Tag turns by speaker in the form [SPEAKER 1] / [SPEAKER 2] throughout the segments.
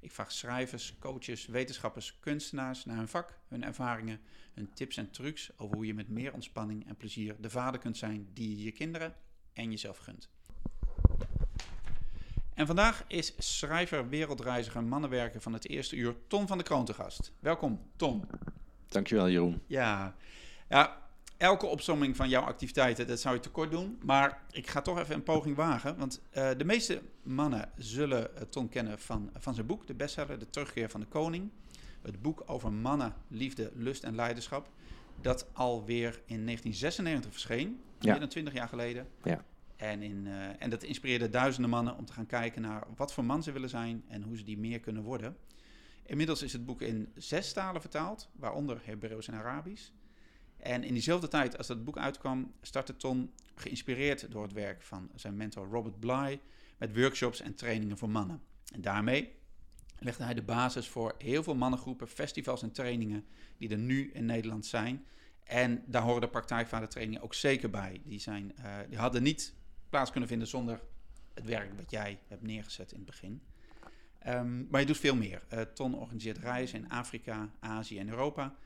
[SPEAKER 1] Ik vraag schrijvers, coaches, wetenschappers, kunstenaars naar hun vak, hun ervaringen, hun tips en trucs over hoe je met meer ontspanning en plezier de vader kunt zijn die je je kinderen en jezelf gunt. En vandaag is schrijver, wereldreiziger, mannenwerker van het eerste uur, Tom van de Kroon te gast. Welkom, Tom.
[SPEAKER 2] Dankjewel, Jeroen.
[SPEAKER 1] Ja, ja elke opzomming van jouw activiteiten, dat zou je tekort doen. Maar ik ga toch even een poging wagen. Want uh, de meeste mannen zullen Ton kennen van, van zijn boek, de bestseller De Terugkeer van de Koning. Het boek over mannen, liefde, lust en leiderschap. Dat alweer in 1996 verscheen, ja. meer dan 20 jaar geleden.
[SPEAKER 2] Ja.
[SPEAKER 1] En, in, uh, en dat inspireerde duizenden mannen om te gaan kijken naar wat voor man ze willen zijn en hoe ze die meer kunnen worden. Inmiddels is het boek in zes talen vertaald, waaronder Hebreeuws en Arabisch. En in diezelfde tijd als dat boek uitkwam, startte Ton, geïnspireerd door het werk van zijn mentor Robert Bly, met workshops en trainingen voor mannen. En daarmee legde hij de basis voor heel veel mannengroepen, festivals en trainingen die er nu in Nederland zijn. En daar horen de praktijkvadertrainingen ook zeker bij. Die, zijn, uh, die hadden niet plaats kunnen vinden zonder het werk wat jij hebt neergezet in het begin. Um, maar je doet veel meer. Uh, Ton organiseert reizen in Afrika, Azië en Europa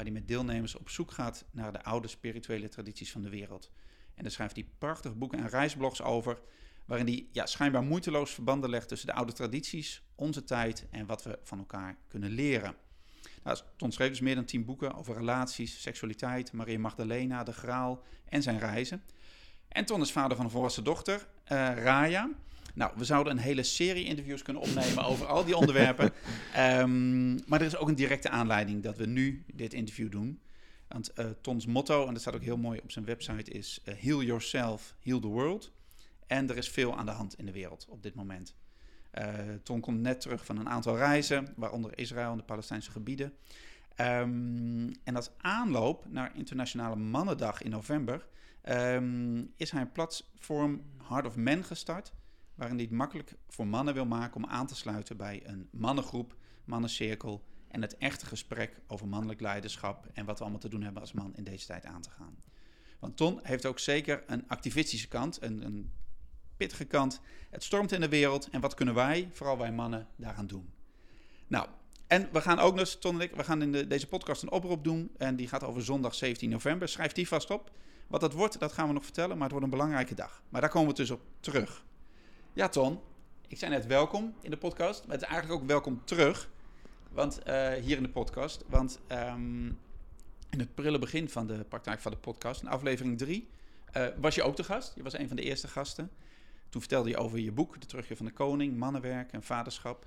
[SPEAKER 1] waar hij met deelnemers op zoek gaat naar de oude spirituele tradities van de wereld. En daar schrijft hij prachtige boeken en reisblogs over, waarin hij ja, schijnbaar moeiteloos verbanden legt tussen de oude tradities, onze tijd en wat we van elkaar kunnen leren. Nou, Ton schreef dus meer dan tien boeken over relaties, seksualiteit, Maria Magdalena, de Graal en zijn reizen. En Ton is vader van een volwassen dochter, uh, Raya. Nou, we zouden een hele serie interviews kunnen opnemen over al die onderwerpen. Um, maar er is ook een directe aanleiding dat we nu dit interview doen. Want uh, Tons motto, en dat staat ook heel mooi op zijn website, is uh, Heal yourself, heal the world. En er is veel aan de hand in de wereld op dit moment. Uh, Ton komt net terug van een aantal reizen, waaronder Israël en de Palestijnse gebieden. Um, en als aanloop naar Internationale Mannendag in november um, is hij een platform Heart of Men gestart waarin hij het makkelijk voor mannen wil maken om aan te sluiten bij een mannengroep, mannencirkel en het echte gesprek over mannelijk leiderschap en wat we allemaal te doen hebben als man in deze tijd aan te gaan. Want Ton heeft ook zeker een activistische kant, een, een pittige kant. Het stormt in de wereld en wat kunnen wij, vooral wij mannen, daaraan doen? Nou, en we gaan ook nog, Ton en ik, we gaan in de, deze podcast een oproep doen. En die gaat over zondag 17 november. Schrijf die vast op. Wat dat wordt, dat gaan we nog vertellen. Maar het wordt een belangrijke dag. Maar daar komen we dus op terug. Ja, Ton. Ik zei net welkom in de podcast. Maar het is eigenlijk ook welkom terug. Want uh, hier in de podcast. Want um, in het prille begin van de praktijk van de podcast, in aflevering 3, uh, was je ook de gast. Je was een van de eerste gasten. Toen vertelde je over je boek, De Terugkeer van de Koning, Mannenwerk en Vaderschap.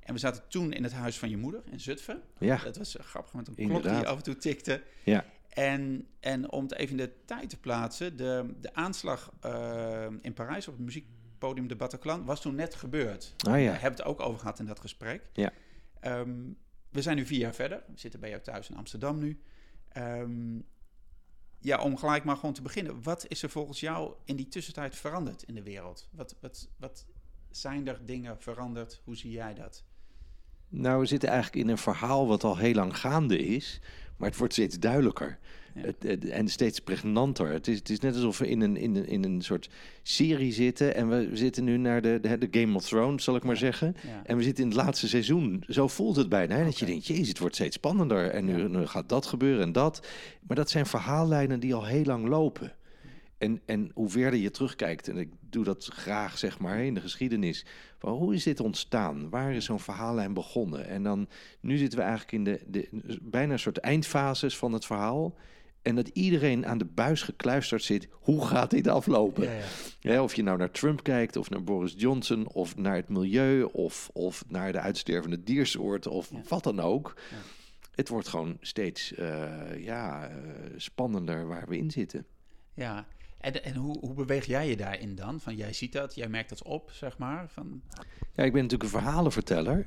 [SPEAKER 1] En we zaten toen in het huis van je moeder in Zutphen.
[SPEAKER 2] Ja.
[SPEAKER 1] Dat was grappig met een klok die af en toe tikte.
[SPEAKER 2] Ja.
[SPEAKER 1] En, en om het even in de tijd te plaatsen, de, de aanslag uh, in Parijs op het muziek podium de Bataclan was toen net gebeurd.
[SPEAKER 2] Oh, ja.
[SPEAKER 1] We hebben het ook over gehad in dat gesprek.
[SPEAKER 2] Ja.
[SPEAKER 1] Um, we zijn nu vier jaar verder. We zitten bij jou thuis in Amsterdam nu. Um, ja, om gelijk maar gewoon te beginnen. Wat is er volgens jou in die tussentijd veranderd in de wereld? Wat, wat, wat zijn er dingen veranderd? Hoe zie jij dat?
[SPEAKER 2] Nou, we zitten eigenlijk in een verhaal wat al heel lang gaande is, maar het wordt steeds duidelijker. Ja. Het, het, en steeds pregnanter. Het is, het is net alsof we in een, in, een, in een soort serie zitten. En we zitten nu naar de, de, de Game of Thrones, zal ik maar zeggen.
[SPEAKER 1] Ja.
[SPEAKER 2] En we zitten in het laatste seizoen. Zo voelt het bijna. Hè? Dat je denkt, jezus, het wordt steeds spannender. En nu, nu gaat dat gebeuren en dat. Maar dat zijn verhaallijnen die al heel lang lopen. En, en hoe verder je terugkijkt, en ik doe dat graag zeg maar in de geschiedenis, hoe is dit ontstaan? Waar is zo'n verhaallijn begonnen? En dan, nu zitten we eigenlijk in de, de bijna een soort eindfases van het verhaal. En dat iedereen aan de buis gekluisterd zit, hoe gaat dit aflopen?
[SPEAKER 1] Ja, ja.
[SPEAKER 2] Ja, of je nou naar Trump kijkt, of naar Boris Johnson, of naar het milieu, of, of naar de uitstervende diersoorten, of wat dan ook. Het wordt gewoon steeds eh, ja, eh, spannender waar we in zitten.
[SPEAKER 1] Ja, en, en hoe, hoe beweeg jij je daarin dan? Van jij ziet dat, jij merkt dat op, zeg maar. Van,
[SPEAKER 2] Ja, ik ben natuurlijk een verhalenverteller.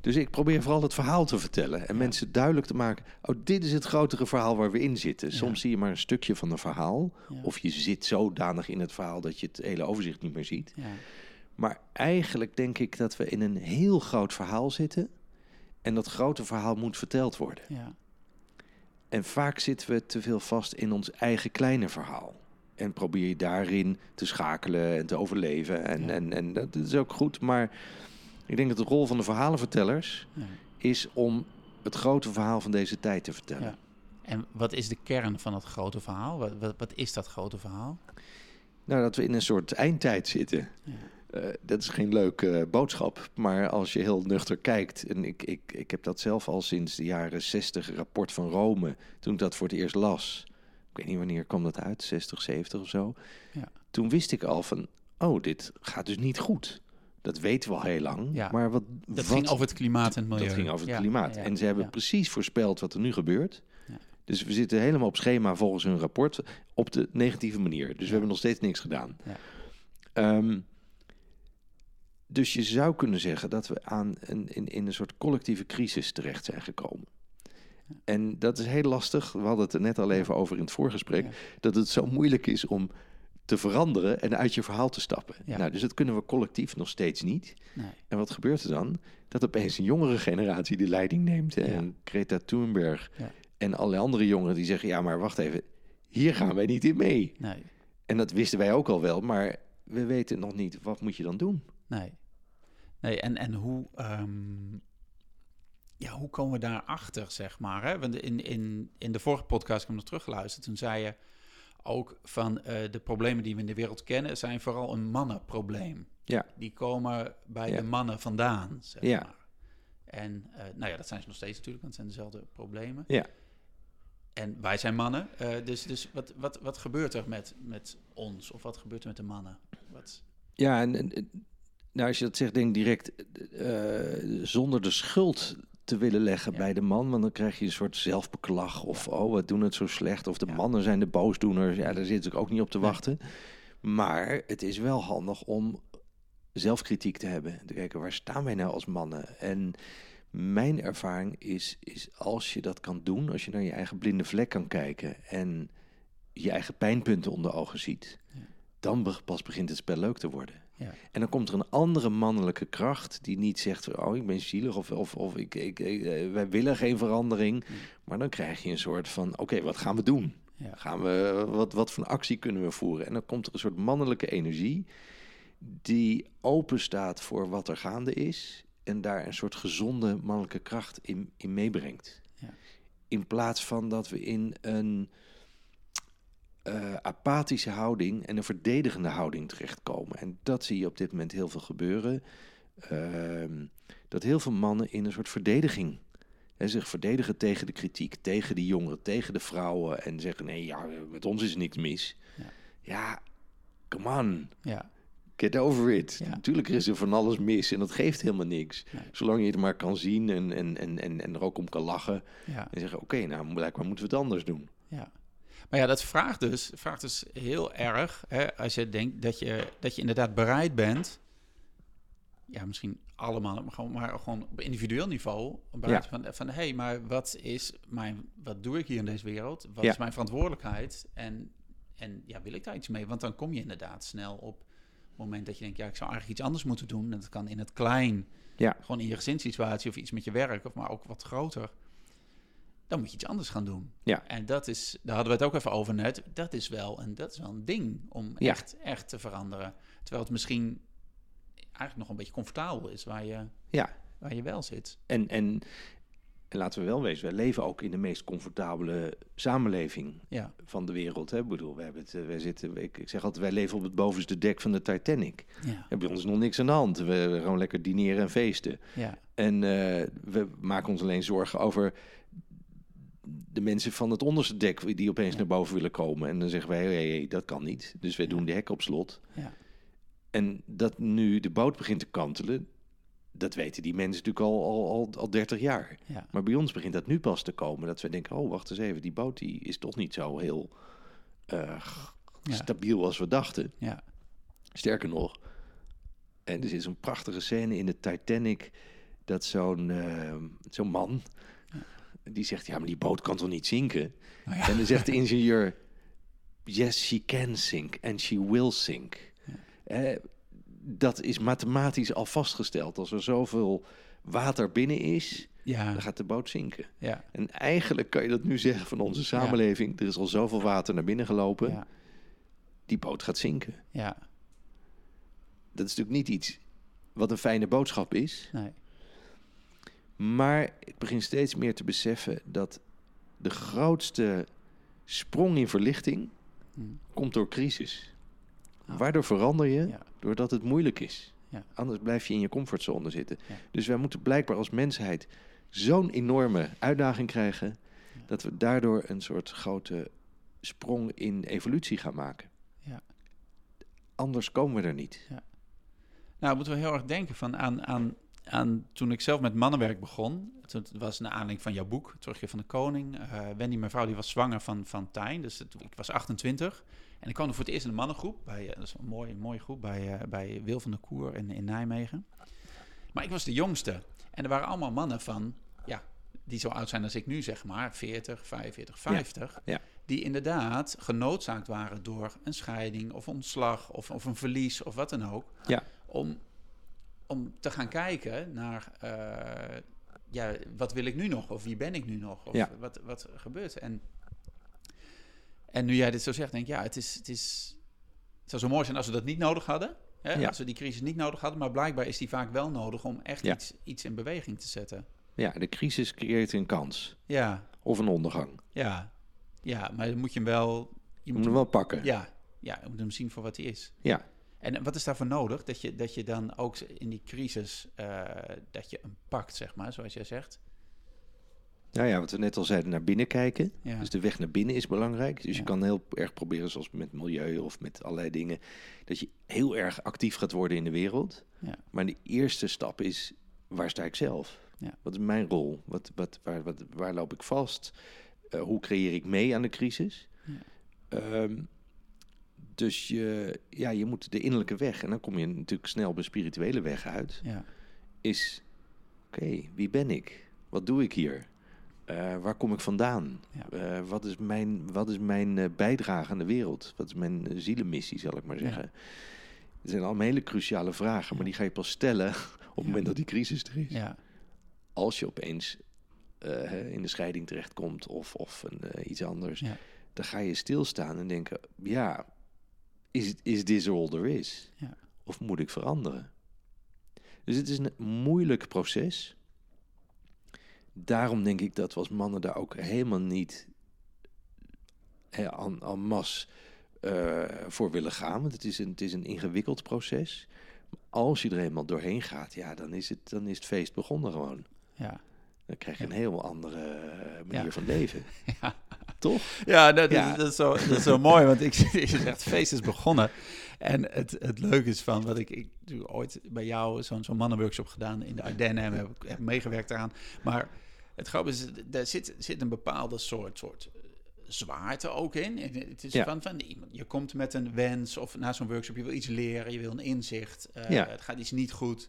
[SPEAKER 2] Dus ik probeer vooral het verhaal te vertellen en mensen duidelijk te maken. Oh, dit is het grotere verhaal waar we in zitten. Soms zie je maar een stukje van een verhaal. Of je zit zodanig in het verhaal dat je het hele overzicht niet meer ziet.
[SPEAKER 1] Ja.
[SPEAKER 2] Maar eigenlijk denk ik dat we in een heel groot verhaal zitten. En dat grote verhaal moet verteld worden.
[SPEAKER 1] Ja.
[SPEAKER 2] En vaak zitten we te veel vast in ons eigen kleine verhaal. En probeer je daarin te schakelen en te overleven. En,
[SPEAKER 1] Ja.
[SPEAKER 2] en, en dat is ook goed. Maar ik denk dat de rol van de verhalenvertellers
[SPEAKER 1] Ja.
[SPEAKER 2] is om het grote verhaal van deze tijd te vertellen.
[SPEAKER 1] Ja. En wat is de kern van het grote verhaal? Wat, wat, wat is dat grote verhaal?
[SPEAKER 2] Nou, dat we in een soort eindtijd zitten. Eh, dat is geen leuke boodschap, maar als je heel nuchter kijkt, en ik, ik, ik heb dat zelf al sinds de jaren 60, rapport van Rome, toen ik dat voor het eerst las. Ik weet niet wanneer kwam dat uit, 60, 70 of zo.
[SPEAKER 1] Ja.
[SPEAKER 2] Toen wist ik al van, oh, dit gaat dus niet goed. Dat weten we al heel lang.
[SPEAKER 1] Ja.
[SPEAKER 2] Maar wat,
[SPEAKER 1] Dat
[SPEAKER 2] wat,
[SPEAKER 1] ging over het klimaat en het milieu.
[SPEAKER 2] dat ging over het
[SPEAKER 1] Ja,
[SPEAKER 2] klimaat. en ze hebben precies voorspeld wat er nu gebeurt.
[SPEAKER 1] Ja.
[SPEAKER 2] Dus we zitten helemaal op schema volgens hun rapport op de negatieve manier. Dus we hebben nog steeds niks gedaan.
[SPEAKER 1] Ja.
[SPEAKER 2] Ehm, dus je zou kunnen zeggen dat we aan een, in, in een soort collectieve crisis terecht zijn gekomen. En dat is heel lastig. We hadden het er net al even over in het voorgesprek. Dat het zo moeilijk is om te veranderen en uit je verhaal te stappen.
[SPEAKER 1] Ja.
[SPEAKER 2] Nou, dus dat kunnen we collectief nog steeds niet.
[SPEAKER 1] Nee.
[SPEAKER 2] En wat gebeurt er dan? Dat opeens een jongere generatie de leiding neemt.
[SPEAKER 1] Ja.
[SPEAKER 2] En Greta Thunberg
[SPEAKER 1] Ja.
[SPEAKER 2] en allerlei andere jongeren die zeggen... ja, maar wacht even, hier gaan wij niet in mee.
[SPEAKER 1] Nee.
[SPEAKER 2] En dat wisten wij ook al wel, maar we weten nog niet... wat moet je dan doen?
[SPEAKER 1] Nee. Nee, en, en hoe, ehm, ja, hoe komen we daarachter, zeg maar? Hè? Want in, in, in de vorige podcast, ik heb nog teruggeluisterd, toen zei je ook van eh, de problemen die we in de wereld kennen, zijn vooral een mannenprobleem.
[SPEAKER 2] Ja.
[SPEAKER 1] Die komen bij
[SPEAKER 2] Ja.
[SPEAKER 1] de mannen vandaan, zeg
[SPEAKER 2] Ja.
[SPEAKER 1] maar. En eh, nou ja, dat zijn ze nog steeds natuurlijk, want het zijn dezelfde problemen.
[SPEAKER 2] Ja.
[SPEAKER 1] En wij zijn mannen, eh, dus, dus wat, wat, wat gebeurt er met, met ons? Of wat gebeurt er met de mannen? Wat,
[SPEAKER 2] Ja, en, nou, als je dat zegt, denk ik direct... zonder de schuld te willen leggen
[SPEAKER 1] Ja.
[SPEAKER 2] bij de man... want dan krijg je een soort zelfbeklag of... oh, we doen het zo slecht, of de
[SPEAKER 1] Ja.
[SPEAKER 2] mannen zijn de boosdoeners. Ja, daar zit ik ook niet op te wachten. Maar het is wel handig om zelfkritiek te hebben. Te kijken, waar staan wij nou als mannen? En mijn ervaring is, is als je dat kan doen... als je naar je eigen blinde vlek kan kijken... en je eigen pijnpunten onder ogen ziet...
[SPEAKER 1] Ja.
[SPEAKER 2] dan pas begint het spel leuk te worden.
[SPEAKER 1] Ja.
[SPEAKER 2] En dan komt er een andere mannelijke kracht die niet zegt: Oh, ik ben zielig of, of, of ik, ik, ik, eh, wij willen geen verandering.
[SPEAKER 1] Mm.
[SPEAKER 2] Maar dan krijg je een soort van: Oké, wat gaan we doen?
[SPEAKER 1] Ja.
[SPEAKER 2] Gaan we, wat, wat voor actie kunnen we voeren? En dan komt er een soort mannelijke energie die open staat voor wat er gaande is. En daar een soort gezonde mannelijke kracht in, in meebrengt.
[SPEAKER 1] Ja.
[SPEAKER 2] In plaats van dat we in een eh, apathische houding en een verdedigende houding terechtkomen. En dat zie je op dit moment heel veel gebeuren. Ehm, dat heel veel mannen in een soort verdediging hè, zich verdedigen tegen de kritiek, tegen de jongeren, tegen de vrouwen. En zeggen: nee, ja, met ons is niks mis.
[SPEAKER 1] Ja.
[SPEAKER 2] Ja, come on.
[SPEAKER 1] ja.
[SPEAKER 2] Get over it.
[SPEAKER 1] Ja.
[SPEAKER 2] Natuurlijk is er van alles mis en dat geeft helemaal niks. Zolang je het maar kan zien en, en, en, en, en er ook om kan lachen.
[SPEAKER 1] Ja,
[SPEAKER 2] En zeggen, oké, nou blijkbaar moeten we het anders doen.
[SPEAKER 1] ja. Maar ja, dat vraagt dus, vraagt dus heel erg, hè, als je denkt dat je, dat je inderdaad bereid bent, ja, misschien allemaal, maar gewoon, maar gewoon op individueel niveau, bereid
[SPEAKER 2] Ja.
[SPEAKER 1] van, van hé, hey, maar wat is mijn, wat doe ik hier in deze wereld? Wat
[SPEAKER 2] Ja.
[SPEAKER 1] is mijn verantwoordelijkheid? En, en ja, wil ik daar iets mee? Want dan kom je inderdaad snel op het moment dat je denkt, ja, ik zou eigenlijk iets anders moeten doen. En dat kan in het klein,
[SPEAKER 2] Ja.
[SPEAKER 1] gewoon in je gezinssituatie of iets met je werk, of maar ook wat groter. Dan moet je iets anders gaan doen.
[SPEAKER 2] Ja.
[SPEAKER 1] En dat is, daar hadden we het ook even over net. Dat is wel een, dat is wel een ding om
[SPEAKER 2] Ja.
[SPEAKER 1] echt, echt te veranderen. Terwijl het misschien eigenlijk nog een beetje comfortabel is waar je,
[SPEAKER 2] Ja,
[SPEAKER 1] waar je wel zit.
[SPEAKER 2] en, en, en laten we wel wezen, wij leven ook in de meest comfortabele samenleving
[SPEAKER 1] Ja,
[SPEAKER 2] van de wereld. Hè? Ik bedoel, we hebben het, eh, wij zitten, ik, ik zeg altijd, wij leven op het bovenste dek van de Titanic.
[SPEAKER 1] ja,
[SPEAKER 2] bij ons nog niks aan de hand. We, we gewoon lekker dineren en feesten.
[SPEAKER 1] ja,
[SPEAKER 2] En eh, we maken ons alleen zorgen over de mensen van het onderste dek die opeens
[SPEAKER 1] Ja.
[SPEAKER 2] naar boven willen komen. En dan zeggen wij, hey, hey, dat kan niet. Dus wij
[SPEAKER 1] Ja.
[SPEAKER 2] doen de hek op slot.
[SPEAKER 1] ja,
[SPEAKER 2] En dat nu de boot begint te kantelen, dat weten die mensen natuurlijk al, al, al, al 30 jaar.
[SPEAKER 1] ja,
[SPEAKER 2] Maar bij ons begint dat nu pas te komen. Dat we denken, oh, wacht eens even, die boot die is toch niet zo heel eh, stabiel als we dachten.
[SPEAKER 1] ja,
[SPEAKER 2] Sterker nog, en er zit zo'n prachtige scène in de Titanic dat zo'n eh, zo'n man, die zegt, ja, maar die boot kan toch niet zinken?
[SPEAKER 1] Nou ja.
[SPEAKER 2] En dan zegt de ingenieur, yes, she can sink and she will sink. Eh, dat is mathematisch al vastgesteld. Als er zoveel water binnen is,
[SPEAKER 1] Ja,
[SPEAKER 2] dan gaat de boot zinken.
[SPEAKER 1] ja,
[SPEAKER 2] En eigenlijk kan je dat nu zeggen van onze samenleving. Er is al zoveel water naar binnen gelopen.
[SPEAKER 1] ja,
[SPEAKER 2] Die boot gaat zinken.
[SPEAKER 1] ja,
[SPEAKER 2] Dat is natuurlijk niet iets wat een fijne boodschap is.
[SPEAKER 1] nee.
[SPEAKER 2] Maar ik begin steeds meer te beseffen dat de grootste sprong in verlichting
[SPEAKER 1] Hm.
[SPEAKER 2] komt door crisis.
[SPEAKER 1] Ah.
[SPEAKER 2] Waardoor verander je?
[SPEAKER 1] Ja.
[SPEAKER 2] Doordat het moeilijk is.
[SPEAKER 1] Ja.
[SPEAKER 2] Anders blijf je in je comfortzone zitten.
[SPEAKER 1] Ja.
[SPEAKER 2] Dus wij moeten blijkbaar als mensheid zo'n enorme uitdaging krijgen... dat we daardoor een soort grote sprong in evolutie gaan maken.
[SPEAKER 1] Ja.
[SPEAKER 2] Anders komen we er niet.
[SPEAKER 1] Nou, moeten we heel erg denken van aan, aan, aan toen ik zelf met mannenwerk begon. Toen was naar aanleiding van jouw boek, Terugkeer van de Koning. Eh Wendy, mijn vrouw, die was zwanger van, van Tijn. Dus het- ik was 28. En ik kwam er voor het eerst in een mannengroep. Bij, eh, dat is een mooie, mooie groep bij, eh, bij Wil van der Koer in, in Nijmegen. Maar ik was de jongste. En er waren allemaal mannen van, ja, die zo oud zijn als ik nu, zeg maar, 40, 45, 50.
[SPEAKER 2] ja.
[SPEAKER 1] Die inderdaad genoodzaakt waren door een scheiding of ontslag of, of een verlies of wat dan ook
[SPEAKER 2] Ja,
[SPEAKER 1] om, om te gaan kijken naar, eh, ja, wat wil ik nu nog? Of wie ben ik nu nog? Of
[SPEAKER 2] Ja.
[SPEAKER 1] wat, wat gebeurt? En, en nu jij dit zo zegt, denk ik, ja, het, is, het, is, het zou zo mooi zijn als we dat niet nodig hadden. Hè?
[SPEAKER 2] Ja.
[SPEAKER 1] Als we die crisis niet nodig hadden. Maar blijkbaar is die vaak wel nodig om echt
[SPEAKER 2] Ja.
[SPEAKER 1] iets, iets in beweging te zetten.
[SPEAKER 2] ja, de crisis creëert een kans.
[SPEAKER 1] Ja,
[SPEAKER 2] Of een ondergang.
[SPEAKER 1] ja, ja, maar dan moet je hem wel... Je moet
[SPEAKER 2] moet hem wel pakken.
[SPEAKER 1] Ja, ja, je moet hem zien voor wat hij is.
[SPEAKER 2] Ja.
[SPEAKER 1] En wat is daarvoor nodig? Dat je, dat je dan ook in die crisis, eh, dat je hem pakt, zeg maar, zoals jij zegt.
[SPEAKER 2] Nou ja, wat we net al zeiden, naar binnen kijken.
[SPEAKER 1] Ja.
[SPEAKER 2] Dus de weg naar binnen is belangrijk. Dus je kan heel erg proberen, zoals met milieu of met allerlei dingen, dat je heel erg actief gaat worden in de wereld.
[SPEAKER 1] Ja.
[SPEAKER 2] Maar de eerste stap is, waar sta ik zelf?
[SPEAKER 1] Ja.
[SPEAKER 2] Wat is mijn rol? Wat, wat, waar, wat, waar loop ik vast? Eh, hoe creëer ik mee aan de crisis?
[SPEAKER 1] Ja.
[SPEAKER 2] Dus je, ja, je moet de innerlijke weg, en dan kom je natuurlijk snel op een spirituele weg uit,
[SPEAKER 1] Ja,
[SPEAKER 2] is, oké, wie ben ik? Wat doe ik hier? Eh, waar kom ik vandaan?
[SPEAKER 1] Ja.
[SPEAKER 2] Eh, wat is mijn, wat is mijn eh, bijdrage aan de wereld? Wat is mijn zielenmissie, zal ik maar
[SPEAKER 1] Ja.
[SPEAKER 2] zeggen? Het zijn allemaal hele cruciale vragen, maar die ga je pas stellen op het moment dat die crisis er is.
[SPEAKER 1] ja,
[SPEAKER 2] Als je opeens in de scheiding terechtkomt of, of een, iets anders, dan ga je stilstaan en denken, ja, is, is this all there is?
[SPEAKER 1] Ja.
[SPEAKER 2] Of moet ik veranderen? Dus het is een moeilijk proces. Daarom denk ik dat we als mannen daar ook helemaal niet hè, en masse eh, voor willen gaan. Want het is, een, het is een ingewikkeld proces. Maar als je er eenmaal doorheen gaat, ja, dan is het, dan is het feest begonnen gewoon.
[SPEAKER 1] ja.
[SPEAKER 2] Dan krijg je een heel andere eh, manier
[SPEAKER 1] Ja.
[SPEAKER 2] van leven.
[SPEAKER 1] Ja.
[SPEAKER 2] Toch?
[SPEAKER 1] Ja, dat,
[SPEAKER 2] Ja.
[SPEAKER 1] Is, dat, is zo, dat is zo mooi, want ik je zegt, het feest is begonnen. En het, het leuke is van, wat ik, ik doe ooit bij jou zo'n zo'n mannenworkshop gedaan in de Ardennen en heb, ik- heb meegewerkt eraan. Maar het grappige is, daar zit, zit een bepaalde soort, soort eh, zwaarte ook in. Het is
[SPEAKER 2] Ja.
[SPEAKER 1] van, van iemand, je komt met een wens of na zo'n workshop, je wil iets leren, je wil een inzicht, eh,
[SPEAKER 2] Ja.
[SPEAKER 1] het gaat iets niet goed.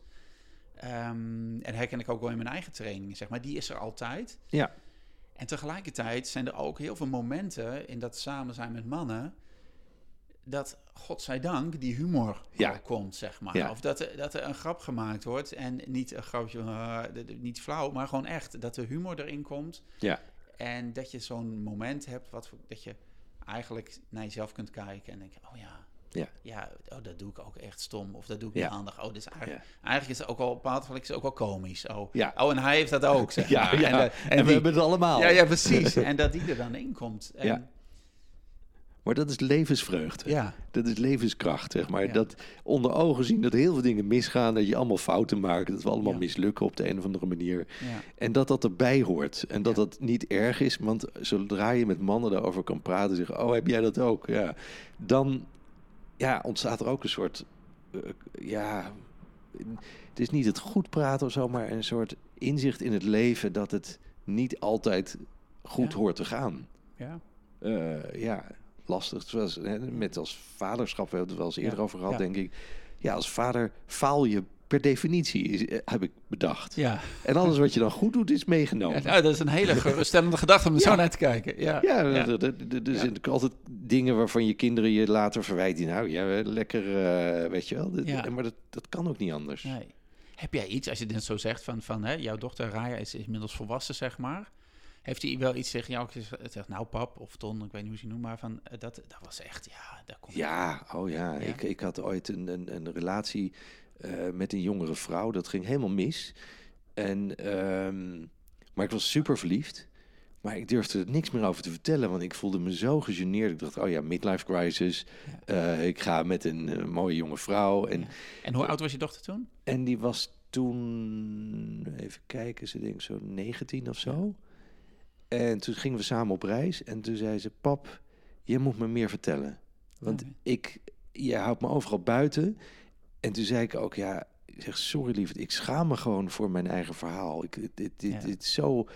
[SPEAKER 1] Ehm, en herken ik ook wel in mijn eigen trainingen, zeg maar. Die is er altijd.
[SPEAKER 2] Ja.
[SPEAKER 1] En tegelijkertijd zijn er ook heel veel momenten in dat samen zijn met mannen. dat godzijdank die humor
[SPEAKER 2] Ja.
[SPEAKER 1] komt, zeg maar.
[SPEAKER 2] Ja.
[SPEAKER 1] Of dat er, dat er een grap gemaakt wordt en niet een grapje, de- niet flauw, maar gewoon echt. Dat de humor erin komt
[SPEAKER 2] Ja.
[SPEAKER 1] en dat je zo'n moment hebt wat, dat je eigenlijk naar jezelf kunt kijken en denken, oh ja.
[SPEAKER 2] Ja.
[SPEAKER 1] Ja, oh, dat doe ik ook echt stom. Of dat doe ik niet handig. Oh, dit is eigenlijk, eigenlijk is het ook een bepaald is het ook wel komisch. Oh.
[SPEAKER 2] Ja.
[SPEAKER 1] oh, en hij heeft dat ook, zeg
[SPEAKER 2] Ja,
[SPEAKER 1] maar.
[SPEAKER 2] ja.
[SPEAKER 1] En,
[SPEAKER 2] En,
[SPEAKER 1] eh,
[SPEAKER 2] we hebben het allemaal.
[SPEAKER 1] ja, ja, precies. En dat die er dan in komt. En,
[SPEAKER 2] Ja. Maar dat is levensvreugde.
[SPEAKER 1] ja.
[SPEAKER 2] Dat is levenskracht, zeg maar.
[SPEAKER 1] Ja.
[SPEAKER 2] Dat onder ogen zien dat heel veel dingen misgaan, dat je allemaal fouten maakt, dat we allemaal
[SPEAKER 1] Ja.
[SPEAKER 2] mislukken op de een of andere manier.
[SPEAKER 1] Ja.
[SPEAKER 2] En dat dat erbij hoort. En dat dat niet erg is, want zodra je met mannen daarover kan praten, zeggen, oh, heb jij dat ook? Ja. Dan ja, ontstaat er ook een soort, eh, ja, het is niet het goed praten of zo, maar een soort inzicht in het leven dat het niet altijd goed
[SPEAKER 1] Ja.
[SPEAKER 2] hoort te gaan.
[SPEAKER 1] Ja.
[SPEAKER 2] Eh, ja, lastig. Zoals, met als vaderschap, we hebben het wel eens eerder
[SPEAKER 1] Ja,
[SPEAKER 2] over gehad,
[SPEAKER 1] ja.
[SPEAKER 2] denk ik. Ja, als vader faal je per definitie, is, eh, heb ik bedacht.
[SPEAKER 1] Ja.
[SPEAKER 2] En alles wat je dan goed doet, is meegenomen.
[SPEAKER 1] Ja, nou, dat is een hele geruststellende gedachte om er
[SPEAKER 2] Ja.
[SPEAKER 1] zo naar te kijken. Ja,
[SPEAKER 2] Ja,
[SPEAKER 1] ja.
[SPEAKER 2] er- er- zijn altijd dingen waarvan je kinderen je later verwijten. Nou, ja, lekker, eh, weet je wel.
[SPEAKER 1] Ja.
[SPEAKER 2] Maar dat, dat kan ook niet anders.
[SPEAKER 1] Nee. Heb jij iets, als je dit zo zegt, van, van hè, jouw dochter Raya is inmiddels volwassen, zeg maar. Heeft hij wel iets tegen jou gezegd? Zegt, nou pap, of Ton, ik weet niet hoe ze noemt, maar van, eh, dat, dat was echt, ja, daar komt
[SPEAKER 2] Ja, oh ja.
[SPEAKER 1] Ja?
[SPEAKER 2] Ik, ik had ooit een, een, een relatie eh, met een jongere vrouw. Dat ging helemaal mis. En, ehm, maar ik was super verliefd. Maar ik durfde er niks meer over te vertellen, want ik voelde me zo gegeneerd. Ik dacht, oh ja, midlife crisis. Eh, ik ga met een eh, mooie jonge vrouw. En,
[SPEAKER 1] Ja. En hoe oud was je dochter toen?
[SPEAKER 2] en die was toen, even kijken, ze denk zo 19 of zo. En toen gingen we samen op reis. En toen zei ze, pap, je moet me meer vertellen. Want
[SPEAKER 1] Oké.
[SPEAKER 2] ik, je houdt me overal buiten. En toen zei ik ook, ja, ik zeg, sorry lieverd, ik schaam me gewoon voor mijn eigen verhaal. Ik, dit, dit, dit,
[SPEAKER 1] Ja.
[SPEAKER 2] dit is zo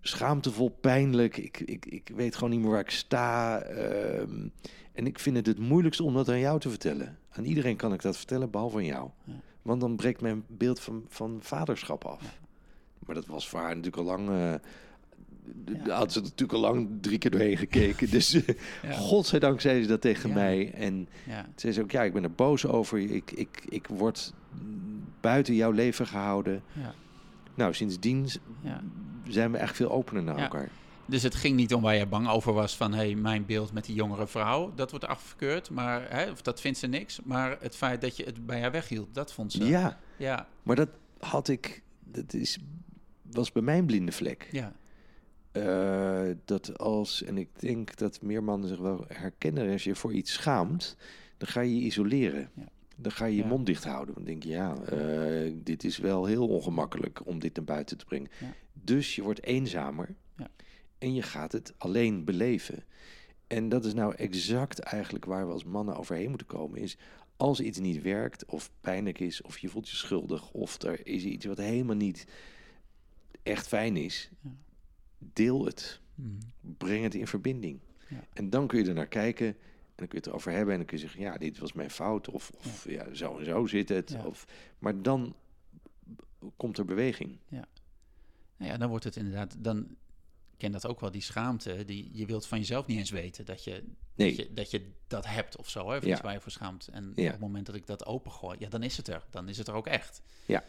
[SPEAKER 2] schaamtevol, pijnlijk. Ik, ik, ik weet gewoon niet meer waar ik sta. Ehm, en ik vind het het moeilijkste om dat aan jou te vertellen. Aan iedereen kan ik dat vertellen, behalve aan jou.
[SPEAKER 1] Ja.
[SPEAKER 2] Want dan breekt mijn beeld van, van vaderschap af. Maar dat was voor haar natuurlijk al lang... eh,
[SPEAKER 1] Ja.
[SPEAKER 2] had ze natuurlijk al lang drie keer doorheen gekeken. Dus
[SPEAKER 1] Ja.
[SPEAKER 2] godzijdank zei ze dat tegen
[SPEAKER 1] Ja.
[SPEAKER 2] mij. En zei ze ook, ja, ik ben er boos over. Ik, ik, ik word buiten jouw leven gehouden.
[SPEAKER 1] Ja.
[SPEAKER 2] Nou, sindsdien
[SPEAKER 1] Ja.
[SPEAKER 2] zijn we echt veel opener naar elkaar.
[SPEAKER 1] Dus het ging niet om waar je bang over was van, hé, hey, mijn beeld met die jongere vrouw, dat wordt afgekeurd, maar, hè, of dat vindt ze niks. Maar het feit dat je het bij haar weghield, dat vond ze.
[SPEAKER 2] Ja,
[SPEAKER 1] Ja,
[SPEAKER 2] maar dat had ik... Dat is, was bij mijn blinde vlek.
[SPEAKER 1] ja,
[SPEAKER 2] Eh, dat als, en ik denk dat meer mannen zich wel herkennen, als je voor iets schaamt, dan ga je je isoleren.
[SPEAKER 1] Ja.
[SPEAKER 2] Dan ga je je
[SPEAKER 1] Ja.
[SPEAKER 2] mond dicht houden. Dan denk je, ja, eh, dit is wel heel ongemakkelijk om dit naar buiten te brengen.
[SPEAKER 1] Ja.
[SPEAKER 2] Dus je wordt eenzamer
[SPEAKER 1] Ja.
[SPEAKER 2] en je gaat het alleen beleven. En dat is nou exact eigenlijk waar we als mannen overheen moeten komen. Is als iets niet werkt, of pijnlijk is, of je voelt je schuldig, of er is iets wat helemaal niet echt fijn is,
[SPEAKER 1] Ja.
[SPEAKER 2] Deel het.
[SPEAKER 1] Mhm.
[SPEAKER 2] Breng het in verbinding.
[SPEAKER 1] Ja.
[SPEAKER 2] En dan kun je er naar kijken. En dan kun je het erover hebben. En dan kun je zeggen, ja, dit was mijn fout. Of, of ja. zo en zo zit het.
[SPEAKER 1] Ja.
[SPEAKER 2] Of, maar dan komt er beweging.
[SPEAKER 1] Nou ja, dan wordt het inderdaad, dan ken dat ook wel, die schaamte, die je wilt van jezelf niet eens weten dat je
[SPEAKER 2] Nee.
[SPEAKER 1] dat, je, dat je dat hebt of zo, hè, of
[SPEAKER 2] Ja.
[SPEAKER 1] iets waar je voor schaamt. En
[SPEAKER 2] Ja.
[SPEAKER 1] op het moment dat ik dat opengooi, ja, dan is het er. Dan is het er ook echt.
[SPEAKER 2] Ja.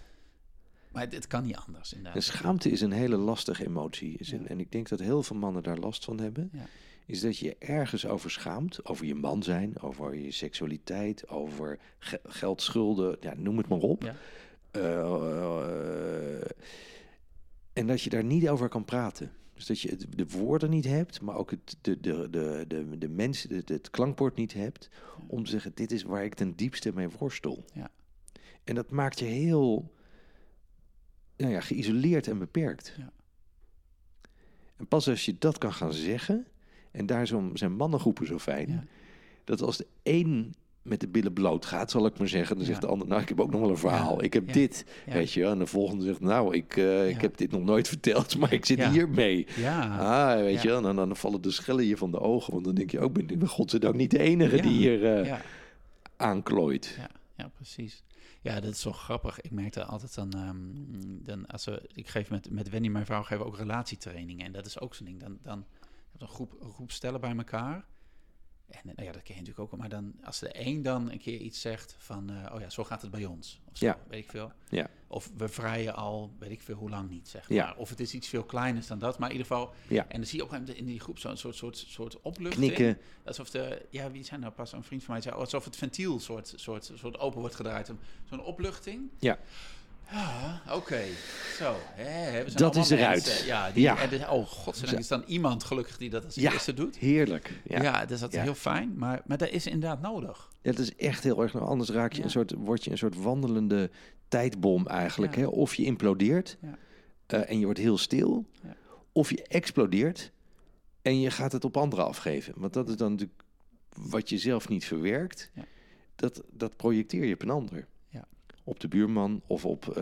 [SPEAKER 1] Maar het, het kan niet anders,
[SPEAKER 2] En
[SPEAKER 1] inderdaad.
[SPEAKER 2] schaamte is een hele lastige emotie. Is een-
[SPEAKER 1] Ja.
[SPEAKER 2] En ik denk dat heel veel mannen daar last van hebben.
[SPEAKER 1] Ja.
[SPEAKER 2] Is dat je ergens over schaamt. Over je man zijn. Over je seksualiteit. Over ge- geldschulden. Ja, noem het maar op.
[SPEAKER 1] Ja.
[SPEAKER 2] Eh, en dat je daar niet over kan praten. Dus dat je het, de woorden niet hebt, maar ook het, de, de, de, de, de mensen, het, het klankbord niet hebt. Om te zeggen, dit is waar ik ten diepste mee worstel.
[SPEAKER 1] Ja.
[SPEAKER 2] En dat maakt je heel nou ja, geïsoleerd en beperkt.
[SPEAKER 1] Ja.
[SPEAKER 2] En pas als je dat kan gaan zeggen, en daar zijn mannengroepen zo fijn,
[SPEAKER 1] Ja.
[SPEAKER 2] dat als de een met de billen bloot gaat, zal ik maar zeggen, dan zegt de ander, nou, ik heb ook nog wel een verhaal. Ik heb dit, weet je. En de volgende zegt, nou, ik, eh, ik heb dit nog nooit verteld, maar ik zit hier mee.
[SPEAKER 1] Ja,
[SPEAKER 2] Ah, weet je. En dan, dan vallen de schellen je van de ogen, want dan denk je ook, ben ik godzijdank niet de enige die hier
[SPEAKER 1] ja,
[SPEAKER 2] aanklooit.
[SPEAKER 1] ja, ja, precies. Ja, dat is zo grappig. Ik merkte altijd dan, ehm, dan als we, ik geef met, met Wendy, mijn vrouw, geven ook relatietrainingen. En dat is ook zo'n ding. Dan, dan heb je een groep, een groep stellen bij elkaar. En nou ja, dat ken je natuurlijk ook. Maar dan, als de een dan een keer iets zegt van, eh, oh ja, zo gaat het bij ons. Of zo,
[SPEAKER 2] Ja.
[SPEAKER 1] weet ik veel.
[SPEAKER 2] Ja.
[SPEAKER 1] Of we vrijen al, weet ik veel hoe lang niet, zeg
[SPEAKER 2] Ja.
[SPEAKER 1] maar. Of het is iets veel kleiners dan dat. Maar in ieder geval,
[SPEAKER 2] Ja.
[SPEAKER 1] en dan zie je op een gegeven moment in die groep zo'n soort, soort, soort opluchting.
[SPEAKER 2] Knikken.
[SPEAKER 1] Alsof de, ja, wie zijn nou pas een vriend van mij zei, alsof het ventiel soort, soort, soort open wordt gedraaid. Zo'n opluchting.
[SPEAKER 2] Ja.
[SPEAKER 1] Ja, oké. Zo. Hè, we zijn
[SPEAKER 2] Dat is eruit.
[SPEAKER 1] mensen. Ja, die,
[SPEAKER 2] Ja.
[SPEAKER 1] En de, oh, godzijdank is dan iemand gelukkig die dat als
[SPEAKER 2] Ja.
[SPEAKER 1] eerste doet.
[SPEAKER 2] Heerlijk.
[SPEAKER 1] Ja,
[SPEAKER 2] Ja.
[SPEAKER 1] dus dat is heel fijn. Maar, maar dat is inderdaad nodig.
[SPEAKER 2] Dat is echt heel erg. Anders raak je een soort, word je een soort wandelende tijdbom eigenlijk. Hè? Of je implodeert
[SPEAKER 1] Ja.
[SPEAKER 2] eh, en je wordt heel stil.
[SPEAKER 1] Ja.
[SPEAKER 2] Of je explodeert en je gaat het op anderen afgeven. Want dat is dan natuurlijk wat je zelf niet verwerkt.
[SPEAKER 1] Ja.
[SPEAKER 2] Dat, dat projecteer je op een ander.
[SPEAKER 1] Ja.
[SPEAKER 2] Op de buurman of op eh,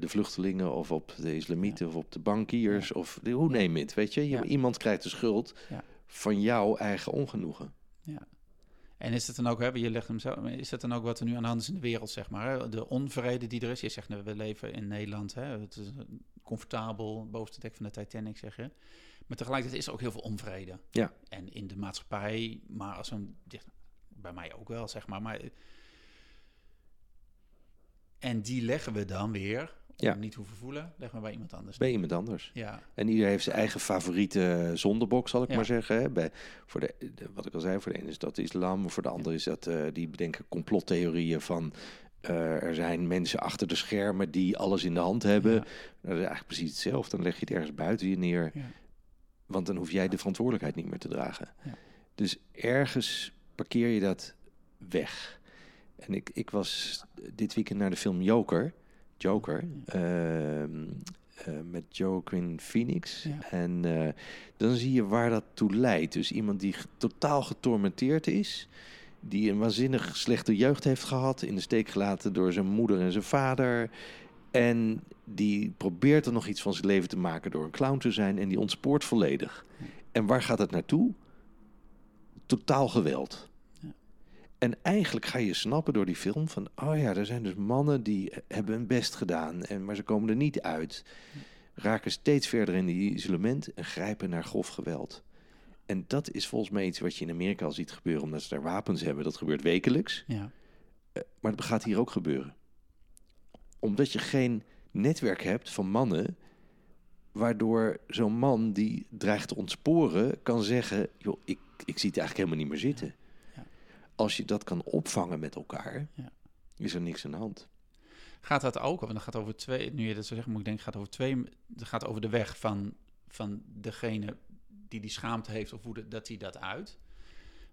[SPEAKER 2] de vluchtelingen of op de islamieten of op de bankiers. Of de, hoe neem het, weet je? je
[SPEAKER 1] Ja.
[SPEAKER 2] Iemand krijgt de schuld
[SPEAKER 1] Ja.
[SPEAKER 2] van jouw eigen ongenoegen.
[SPEAKER 1] En is het dan ook, hè, je legt hem zo, is het dan ook wat er nu aan de hand is in de wereld, zeg maar? Hè? De onvrede die er is. Je zegt, nou, we leven in Nederland, hè? het is comfortabel, bovenste dek van de Titanic, zeg je. Maar tegelijkertijd is er ook heel veel onvrede.
[SPEAKER 2] Ja.
[SPEAKER 1] En in de maatschappij, maar als een, bij mij ook wel, zeg maar. maar en die leggen we dan weer ja. niet hoeven voelen, leg maar bij iemand anders.
[SPEAKER 2] Bij iemand anders.
[SPEAKER 1] Ja.
[SPEAKER 2] En ieder heeft zijn eigen favoriete zondebok, zal ik maar zeggen. Hè? Bij, voor de, wat ik al zei, voor de ene is dat islam, voor de andere is dat uh, die bedenken complottheorieën van uh, er zijn mensen achter de schermen die alles in de hand hebben. Nou, dat is eigenlijk precies hetzelfde. Dan leg je het ergens buiten je neer. Ja. Want dan hoef jij de verantwoordelijkheid niet meer te dragen. Dus ergens parkeer je dat weg. En ik, ik was dit weekend naar de film Joker. Joker. Ehm, eh, met Joaquin Phoenix. En uh, dan zie je waar dat toe leidt. Dus iemand die totaal getormenteerd is. Die een waanzinnig slechte jeugd heeft gehad. In de steek gelaten door zijn moeder en zijn vader. En die probeert er nog iets van zijn leven te maken door een clown te zijn. En die ontspoort volledig. En waar gaat het naartoe? Totaal geweld. En eigenlijk ga je snappen door die film van, oh ja, er zijn dus mannen die hebben hun best gedaan, en, maar ze komen er niet uit. Raken steeds verder in die isolement en grijpen naar grof geweld. En dat is volgens mij iets wat je in Amerika al ziet gebeuren, omdat ze daar wapens hebben. Dat gebeurt wekelijks.
[SPEAKER 1] Ja.
[SPEAKER 2] Eh, maar dat gaat hier ook gebeuren. Omdat je geen netwerk hebt van mannen, waardoor zo'n man die dreigt te ontsporen kan zeggen: joh, ik, ik zie het eigenlijk helemaal niet meer zitten als je dat kan opvangen met elkaar, ja. is er niks aan de hand.
[SPEAKER 1] Gaat dat ook, want dan gaat over twee, nu je dat zo zegt, moet ik denken, gaat over twee, het gaat over de weg van, van degene die die schaamte heeft of hoe dat hij dat uit.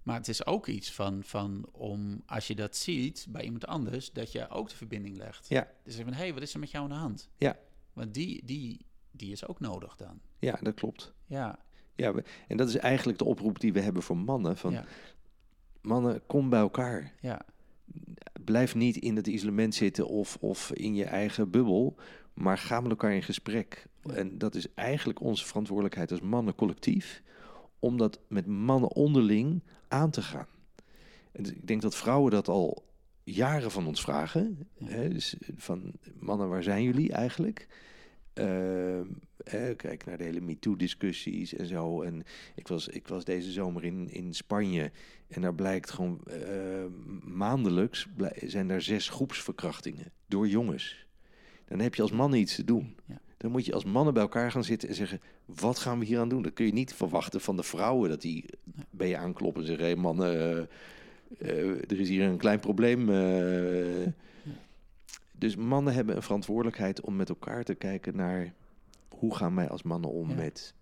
[SPEAKER 1] Maar het is ook iets van, van om, als je dat ziet bij iemand anders, dat je ook de verbinding legt.
[SPEAKER 2] Ja.
[SPEAKER 1] Dus van, hé, hey, wat is er met jou aan de hand?
[SPEAKER 2] Ja.
[SPEAKER 1] Want die, die, die is ook nodig dan.
[SPEAKER 2] Ja, dat klopt.
[SPEAKER 1] Ja.
[SPEAKER 2] Ja, en dat is eigenlijk de oproep die we hebben voor mannen. Van, ja mannen, kom bij elkaar.
[SPEAKER 1] Ja.
[SPEAKER 2] Blijf niet in het isolement zitten of, of in je eigen bubbel, maar ga met elkaar in gesprek. En dat is eigenlijk onze verantwoordelijkheid als mannen collectief, om dat met mannen onderling aan te gaan. En ik denk dat vrouwen dat al jaren van ons vragen. Hè? Dus van mannen, waar zijn jullie eigenlijk? Uh, kijk naar de hele MeToo-discussies en zo. En ik was, ik was deze zomer in, in Spanje. En daar blijkt gewoon uh, maandelijks zijn daar zes groepsverkrachtingen door jongens. Dan heb je als mannen iets te doen.
[SPEAKER 1] Ja.
[SPEAKER 2] Dan moet je als mannen bij elkaar gaan zitten en zeggen: wat gaan we hier aan doen? Dat kun je niet verwachten van de vrouwen dat die bij je aankloppen en zeggen: hé hey, mannen, uh, er is hier een klein probleem. Ja. Dus mannen hebben een verantwoordelijkheid om met elkaar te kijken naar hoe gaan wij als mannen om met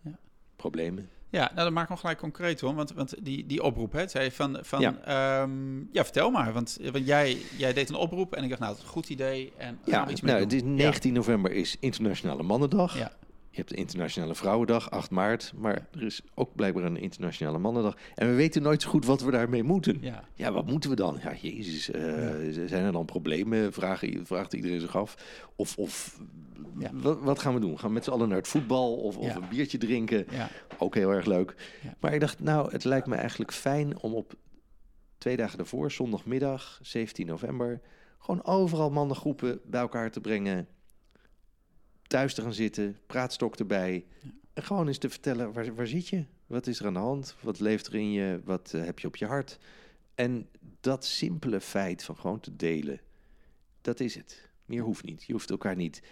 [SPEAKER 1] ja.
[SPEAKER 2] problemen.
[SPEAKER 1] Ja, nou dat maakt nog gelijk concreet hoor. Want, want die, die oproep, hè, zei van, van ja. Um, ja, vertel maar. Want, want jij, jij deed een oproep en ik dacht, nou, het is een goed idee. En
[SPEAKER 2] ja,
[SPEAKER 1] iets
[SPEAKER 2] nou,
[SPEAKER 1] mee
[SPEAKER 2] het is 19 november is Internationale Mannendag.
[SPEAKER 1] Ja.
[SPEAKER 2] Je hebt de Internationale Vrouwendag, 8 maart. Maar er is ook blijkbaar een Internationale Mannendag. En we weten nooit zo goed wat we daarmee moeten.
[SPEAKER 1] Ja,
[SPEAKER 2] ja wat moeten we dan? Ja, jezus, uh, ja. zijn er dan problemen? Vragen, vraagt iedereen zich af. Of, of ja. wat, wat, gaan we doen? Gaan we met z'n allen naar het voetbal of, of een biertje drinken? Ook heel erg leuk. Maar ik dacht, nou, het lijkt me eigenlijk fijn om op twee dagen daarvoor, zondagmiddag, 17 november... gewoon overal mannengroepen bij elkaar te brengen thuis te gaan zitten, praatstok erbij. En gewoon eens te vertellen, waar, waar zit je? Wat is er aan de hand? Wat leeft er in je? Wat uh, heb je op je hart? En dat simpele feit van gewoon te delen, dat is het. Meer hoeft niet. Je hoeft elkaar niet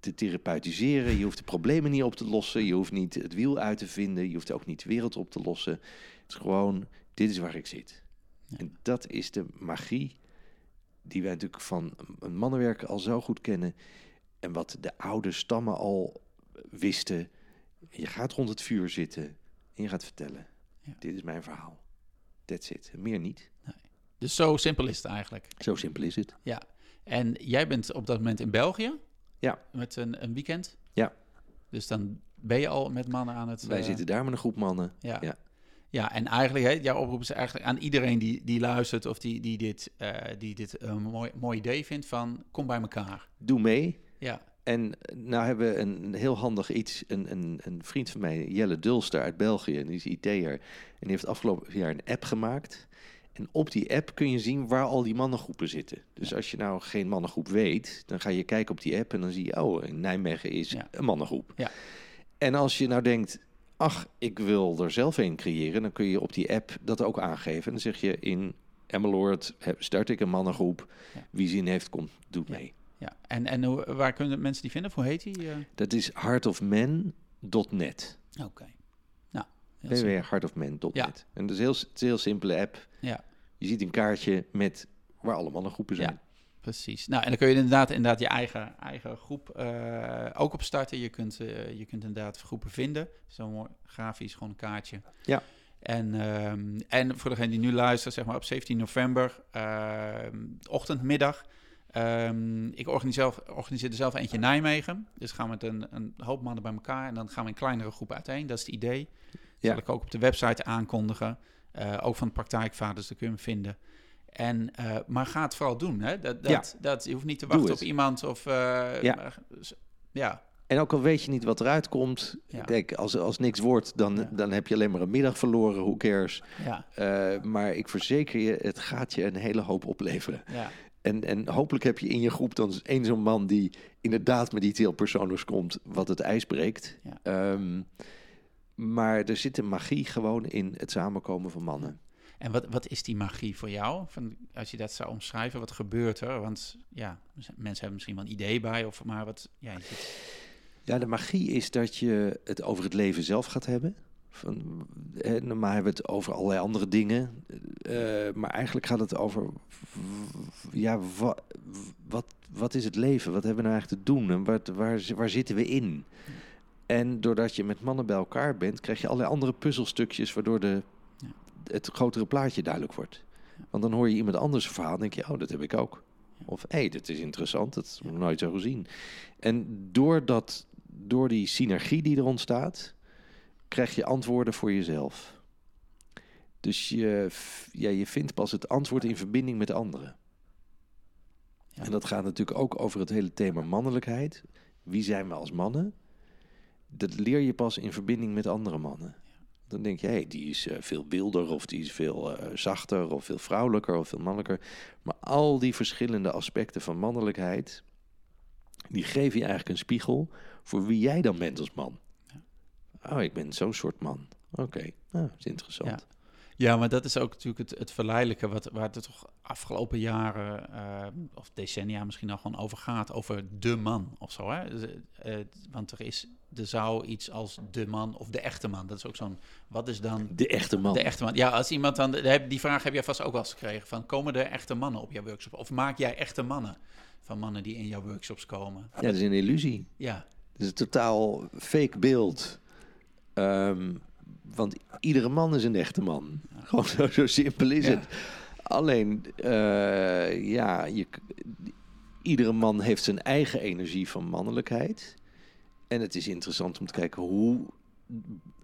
[SPEAKER 2] te therapeutiseren. Je hoeft de problemen niet op te lossen. Je hoeft niet het wiel uit te vinden. Je hoeft ook niet de wereld op te lossen. Het is gewoon, dit is waar ik zit. Ja. En dat is de magie die wij natuurlijk van een mannenwerk al zo goed kennen. En wat de oude stammen al wisten. Je gaat rond het vuur zitten en je gaat vertellen. Ja. Dit is mijn verhaal. That's it. Meer niet.
[SPEAKER 1] Nee. Dus zo simpel is het eigenlijk.
[SPEAKER 2] Zo simpel is het.
[SPEAKER 1] Ja. En jij bent op dat moment in België?
[SPEAKER 2] Ja.
[SPEAKER 1] Met een, een weekend?
[SPEAKER 2] Ja.
[SPEAKER 1] Dus dan ben je al met mannen aan het...
[SPEAKER 2] Wij uh... zitten daar met een groep mannen.
[SPEAKER 1] Ja. ja. Ja, en eigenlijk, hè, jouw oproep is eigenlijk aan iedereen die, die luistert of die, die dit, uh, die dit een mooi, mooi idee vindt van kom bij elkaar.
[SPEAKER 2] Doe mee.
[SPEAKER 1] Ja.
[SPEAKER 2] En nou hebben we een heel handig iets. Een, een, een vriend van mij, Jelle Dulster uit België, en die is IT'er. En die heeft afgelopen jaar een app gemaakt. En op die app kun je zien waar al die mannengroepen zitten. Dus als je nou geen mannengroep weet, dan ga je kijken op die app en dan zie je, oh, in Nijmegen is
[SPEAKER 1] Ja.
[SPEAKER 2] een mannengroep.
[SPEAKER 1] Ja.
[SPEAKER 2] En als je nou denkt, ach, ik wil er zelf een creëren, dan kun je op die app dat ook aangeven. En dan zeg je in Emmeloord start ik een mannengroep. Wie zin heeft, komt, doet mee.
[SPEAKER 1] Ja, en, en hoe, waar kunnen mensen die vinden? Hoe heet die? eh?
[SPEAKER 2] Dat is heartofman.net.
[SPEAKER 1] Oké. Nou, heel simpel.
[SPEAKER 2] www.heartofman.net.
[SPEAKER 1] Ja.
[SPEAKER 2] En dat is, heel, het is een heel simpele app.
[SPEAKER 1] Ja.
[SPEAKER 2] Je ziet een kaartje met waar alle mannengroepen zijn.
[SPEAKER 1] Ja. Precies. Nou, en dan kun je inderdaad, inderdaad je eigen, eigen groep eh, ook op starten. Je kunt, eh, je kunt inderdaad groepen vinden. Zo mooi grafisch, gewoon een kaartje.
[SPEAKER 2] Ja.
[SPEAKER 1] En, ehm, en voor degene die nu luistert, zeg maar op 17 november, ehm, ochtend, middag. Ehm, ik organiseer, er zelf eentje in Nijmegen. Dus gaan we met een, een hoop mannen bij elkaar. En dan gaan we in kleinere groepen uiteen. Dat is het idee. Dat
[SPEAKER 2] Ja.
[SPEAKER 1] zal ik ook op de website aankondigen. Eh, ook van de praktijkvaders, daar kun je hem vinden. En, eh, maar ga het vooral doen. Hè? Dat, dat, dat, je hoeft niet te wachten op iemand. Of, eh,
[SPEAKER 2] Ja.
[SPEAKER 1] maar- s- ja,
[SPEAKER 2] En ook al weet je niet wat eruit komt,
[SPEAKER 1] Ja.
[SPEAKER 2] kijk, als, als niks wordt, dan,
[SPEAKER 1] Ja.
[SPEAKER 2] dan heb je alleen maar een middag verloren, who cares.
[SPEAKER 1] ja,
[SPEAKER 2] maar ik verzeker je, het gaat je een hele hoop opleveren. En, en hopelijk heb je in je groep dan één zo'n man die inderdaad met iets heel persoonlijks komt, wat het ijs breekt.
[SPEAKER 1] Ja.
[SPEAKER 2] Ehm, maar er zit een magie gewoon in het samenkomen van mannen.
[SPEAKER 1] En wat, wat is die magie voor jou? Van, als je dat zou omschrijven, wat gebeurt er? Want ja, mensen hebben misschien wel een idee bij. Of, maar wat, Ja,
[SPEAKER 2] de magie is dat je het over het leven zelf gaat hebben. Van, eh, normaal hebben we het over allerlei andere dingen. Eh, maar eigenlijk gaat het over... Ja, wa- wat, wat is het leven? Wat hebben we nou eigenlijk te doen? En wat, waar, waar zitten we in? En doordat je met mannen bij elkaar bent... krijg je allerlei andere puzzelstukjes... waardoor de,
[SPEAKER 1] Ja.
[SPEAKER 2] het grotere plaatje duidelijk wordt. Want dan hoor je iemand anders verhaal... en denk je, oh, dat heb ik ook. Of, hé, hey, dit is interessant. Dat heb ik nooit zo gezien. En doordat, door die synergie die er ontstaat, krijg je antwoorden voor jezelf. Dus je, ja, je vindt pas het antwoord in verbinding met anderen.
[SPEAKER 1] Ja.
[SPEAKER 2] En dat gaat natuurlijk ook over het hele thema mannelijkheid. Wie zijn we als mannen? Dat leer je pas in verbinding met andere mannen. Dan denk je, hé, hey, die is eh, veel wilder of die is veel eh, zachter of veel vrouwelijker of veel mannelijker. Maar al die verschillende aspecten van mannelijkheid, die geven je eigenlijk een spiegel voor wie jij dan bent als man. Oh, ik ben zo'n soort man. Oké, nou, dat is interessant.
[SPEAKER 1] Ja, maar dat is ook natuurlijk het, het verleidelijke wat, waar het er toch afgelopen jaren, eh, of decennia misschien al gewoon over gaat, over de man of zo. Hè? Dus, eh, eh, want er is, er zou iets als de man of de echte man, dat is ook zo'n, wat is dan
[SPEAKER 2] De echte man.
[SPEAKER 1] de echte man? Ja, als iemand dan, die vraag heb jij vast ook wel eens gekregen, van komen er echte mannen op jouw workshop? Of maak jij echte mannen van mannen die in jouw workshops komen?
[SPEAKER 2] Ja, dat is een illusie.
[SPEAKER 1] Ja,
[SPEAKER 2] Het is een totaal fake beeld. Ehm, want iedere man is een echte man. Gewoon zo, zo simpel is
[SPEAKER 1] Ja.
[SPEAKER 2] het. Alleen, eh, ja, je, iedere man heeft zijn eigen energie van mannelijkheid. En het is interessant om te kijken hoe,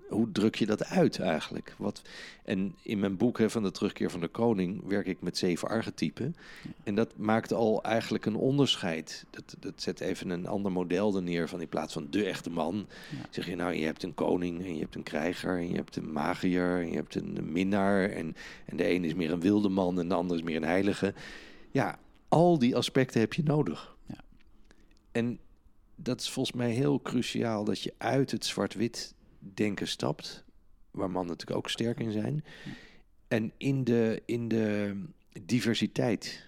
[SPEAKER 2] hoe druk je dat uit eigenlijk. Wat, en in mijn boek hè, van de terugkeer van de koning werk ik met zeven archetypen. En dat maakt al eigenlijk een onderscheid. Dat, dat zet even een ander model er neer van in plaats van de echte man.
[SPEAKER 1] Ja.
[SPEAKER 2] Zeg je nou, je hebt een koning en je hebt een krijger en je hebt een magier en je hebt een minnaar. En, en de een is meer een wilde man en de ander is meer een heilige. Ja, al die aspecten heb je nodig.
[SPEAKER 1] Ja.
[SPEAKER 2] En dat is volgens mij heel cruciaal dat je uit het zwart-wit denken stapt, waar mannen natuurlijk ook sterk in zijn, en in de, in de diversiteit.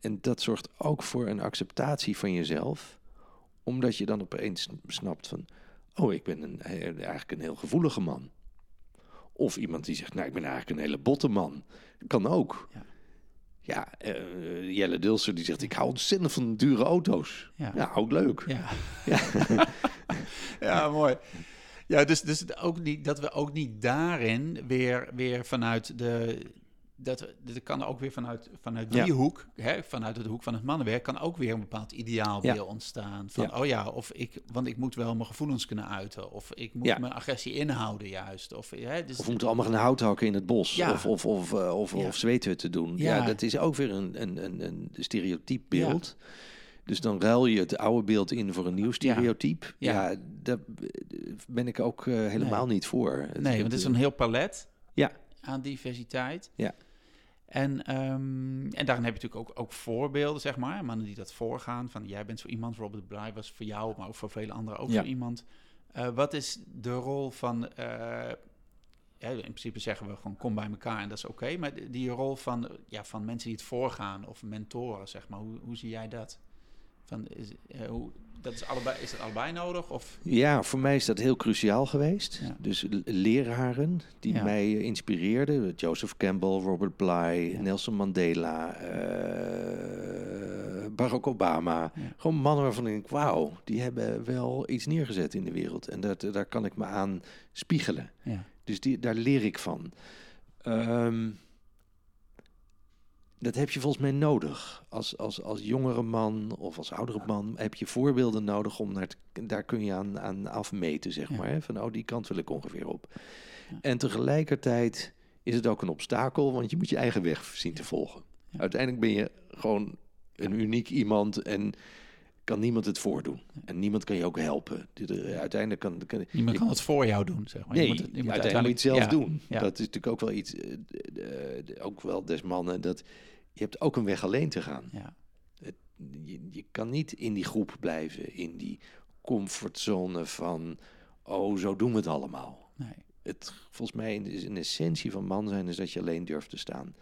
[SPEAKER 2] En dat zorgt ook voor een acceptatie van jezelf, omdat je dan opeens snapt van, oh, ik ben een, eigenlijk een heel gevoelige man. Of iemand die zegt, nou, ik ben eigenlijk een hele botte man. Kan ook.
[SPEAKER 1] Ja.
[SPEAKER 2] Ja, eh, Jelle Dulser die zegt, ik hou ontzettend van dure auto's.
[SPEAKER 1] Ja.
[SPEAKER 2] Ja, ook leuk.
[SPEAKER 1] ja.
[SPEAKER 2] Ja.
[SPEAKER 1] Ja, mooi. Ja, dus, dus ook niet, dat we ook niet daarin weer, weer vanuit de. Dat, dat kan ook weer vanuit, vanuit die
[SPEAKER 2] Ja.
[SPEAKER 1] hoek, hè, vanuit het hoek van het mannenwerk, kan ook weer een bepaald ideaalbeeld
[SPEAKER 2] Ja.
[SPEAKER 1] ontstaan. Van,
[SPEAKER 2] Ja.
[SPEAKER 1] oh ja, of ik, want ik moet wel mijn gevoelens kunnen uiten. Of ik moet
[SPEAKER 2] Ja.
[SPEAKER 1] mijn agressie inhouden juist. Of, hè, dus,
[SPEAKER 2] Of we moeten allemaal gaan hout hakken in het bos.
[SPEAKER 1] Ja.
[SPEAKER 2] Of, of, of, eh, of,
[SPEAKER 1] Ja.
[SPEAKER 2] of zweethutten doen. Ja.
[SPEAKER 1] Ja.
[SPEAKER 2] dat is ook weer een, een, een, een stereotyp beeld. Dus dan ruil je het oude beeld in voor een nieuw stereotype.
[SPEAKER 1] Ja.
[SPEAKER 2] Ja, daar ben ik ook eh, helemaal niet voor. Het-
[SPEAKER 1] Nee, want het is een heel palet
[SPEAKER 2] Ja.
[SPEAKER 1] aan diversiteit.
[SPEAKER 2] Ja.
[SPEAKER 1] En, ehm, en daarin heb je natuurlijk ook, ook voorbeelden, zeg maar. Mannen die dat voorgaan. Van jij bent zo iemand, Robert Bly was voor jou, maar ook voor vele anderen ook
[SPEAKER 2] Ja.
[SPEAKER 1] zo iemand. Eh, wat is de rol van... eh, ja, in principe zeggen we gewoon kom bij elkaar en dat is oké. maar die- die rol van, ja, van mensen die het voorgaan of mentoren, zeg maar. Hoe, hoe zie jij dat? Is, eh, hoe, dat is, allebei, is dat allebei nodig? Of,
[SPEAKER 2] Ja, voor mij is dat heel cruciaal geweest.
[SPEAKER 1] Ja.
[SPEAKER 2] Dus leraren die
[SPEAKER 1] Ja.
[SPEAKER 2] mij eh, inspireerden. Joseph Campbell, Robert Bly,
[SPEAKER 1] Ja.
[SPEAKER 2] Nelson Mandela, eh, Barack Obama. Gewoon mannen waarvan ik denk, wauw, die hebben wel iets neergezet in de wereld. En dat, daar kan ik me aan spiegelen.
[SPEAKER 1] ja.
[SPEAKER 2] Dus die, daar leer ik van. Ehm, dat heb je volgens mij nodig. Als, als, als jongere man of als oudere man heb je voorbeelden nodig om naar te, daar kun je aan, aan afmeten, zeg
[SPEAKER 1] Ja.
[SPEAKER 2] maar. Hè? Van, oh, die kant wil ik ongeveer op.
[SPEAKER 1] Ja.
[SPEAKER 2] En tegelijkertijd is het ook een obstakel, want je moet je eigen weg zien te volgen.
[SPEAKER 1] Ja.
[SPEAKER 2] Uiteindelijk ben je gewoon een uniek iemand en kan niemand het voordoen. En niemand kan je ook helpen. Uiteindelijk kan, kan
[SPEAKER 1] Niemand kan het voor jou doen, zeg maar.
[SPEAKER 2] Nee,
[SPEAKER 1] je moet, het- je moet
[SPEAKER 2] uiteindelijk moet je het zelf
[SPEAKER 1] ja,
[SPEAKER 2] doen.
[SPEAKER 1] ja.
[SPEAKER 2] Dat is natuurlijk ook wel iets, eh, ook wel des mannen, dat je hebt ook een weg alleen te gaan.
[SPEAKER 1] Ja,
[SPEAKER 2] Je, je kan niet in die groep blijven, in die comfortzone van, oh, zo doen we het allemaal.
[SPEAKER 1] nee.
[SPEAKER 2] Het, volgens mij is een essentie van man zijn is dat je alleen durft te staan.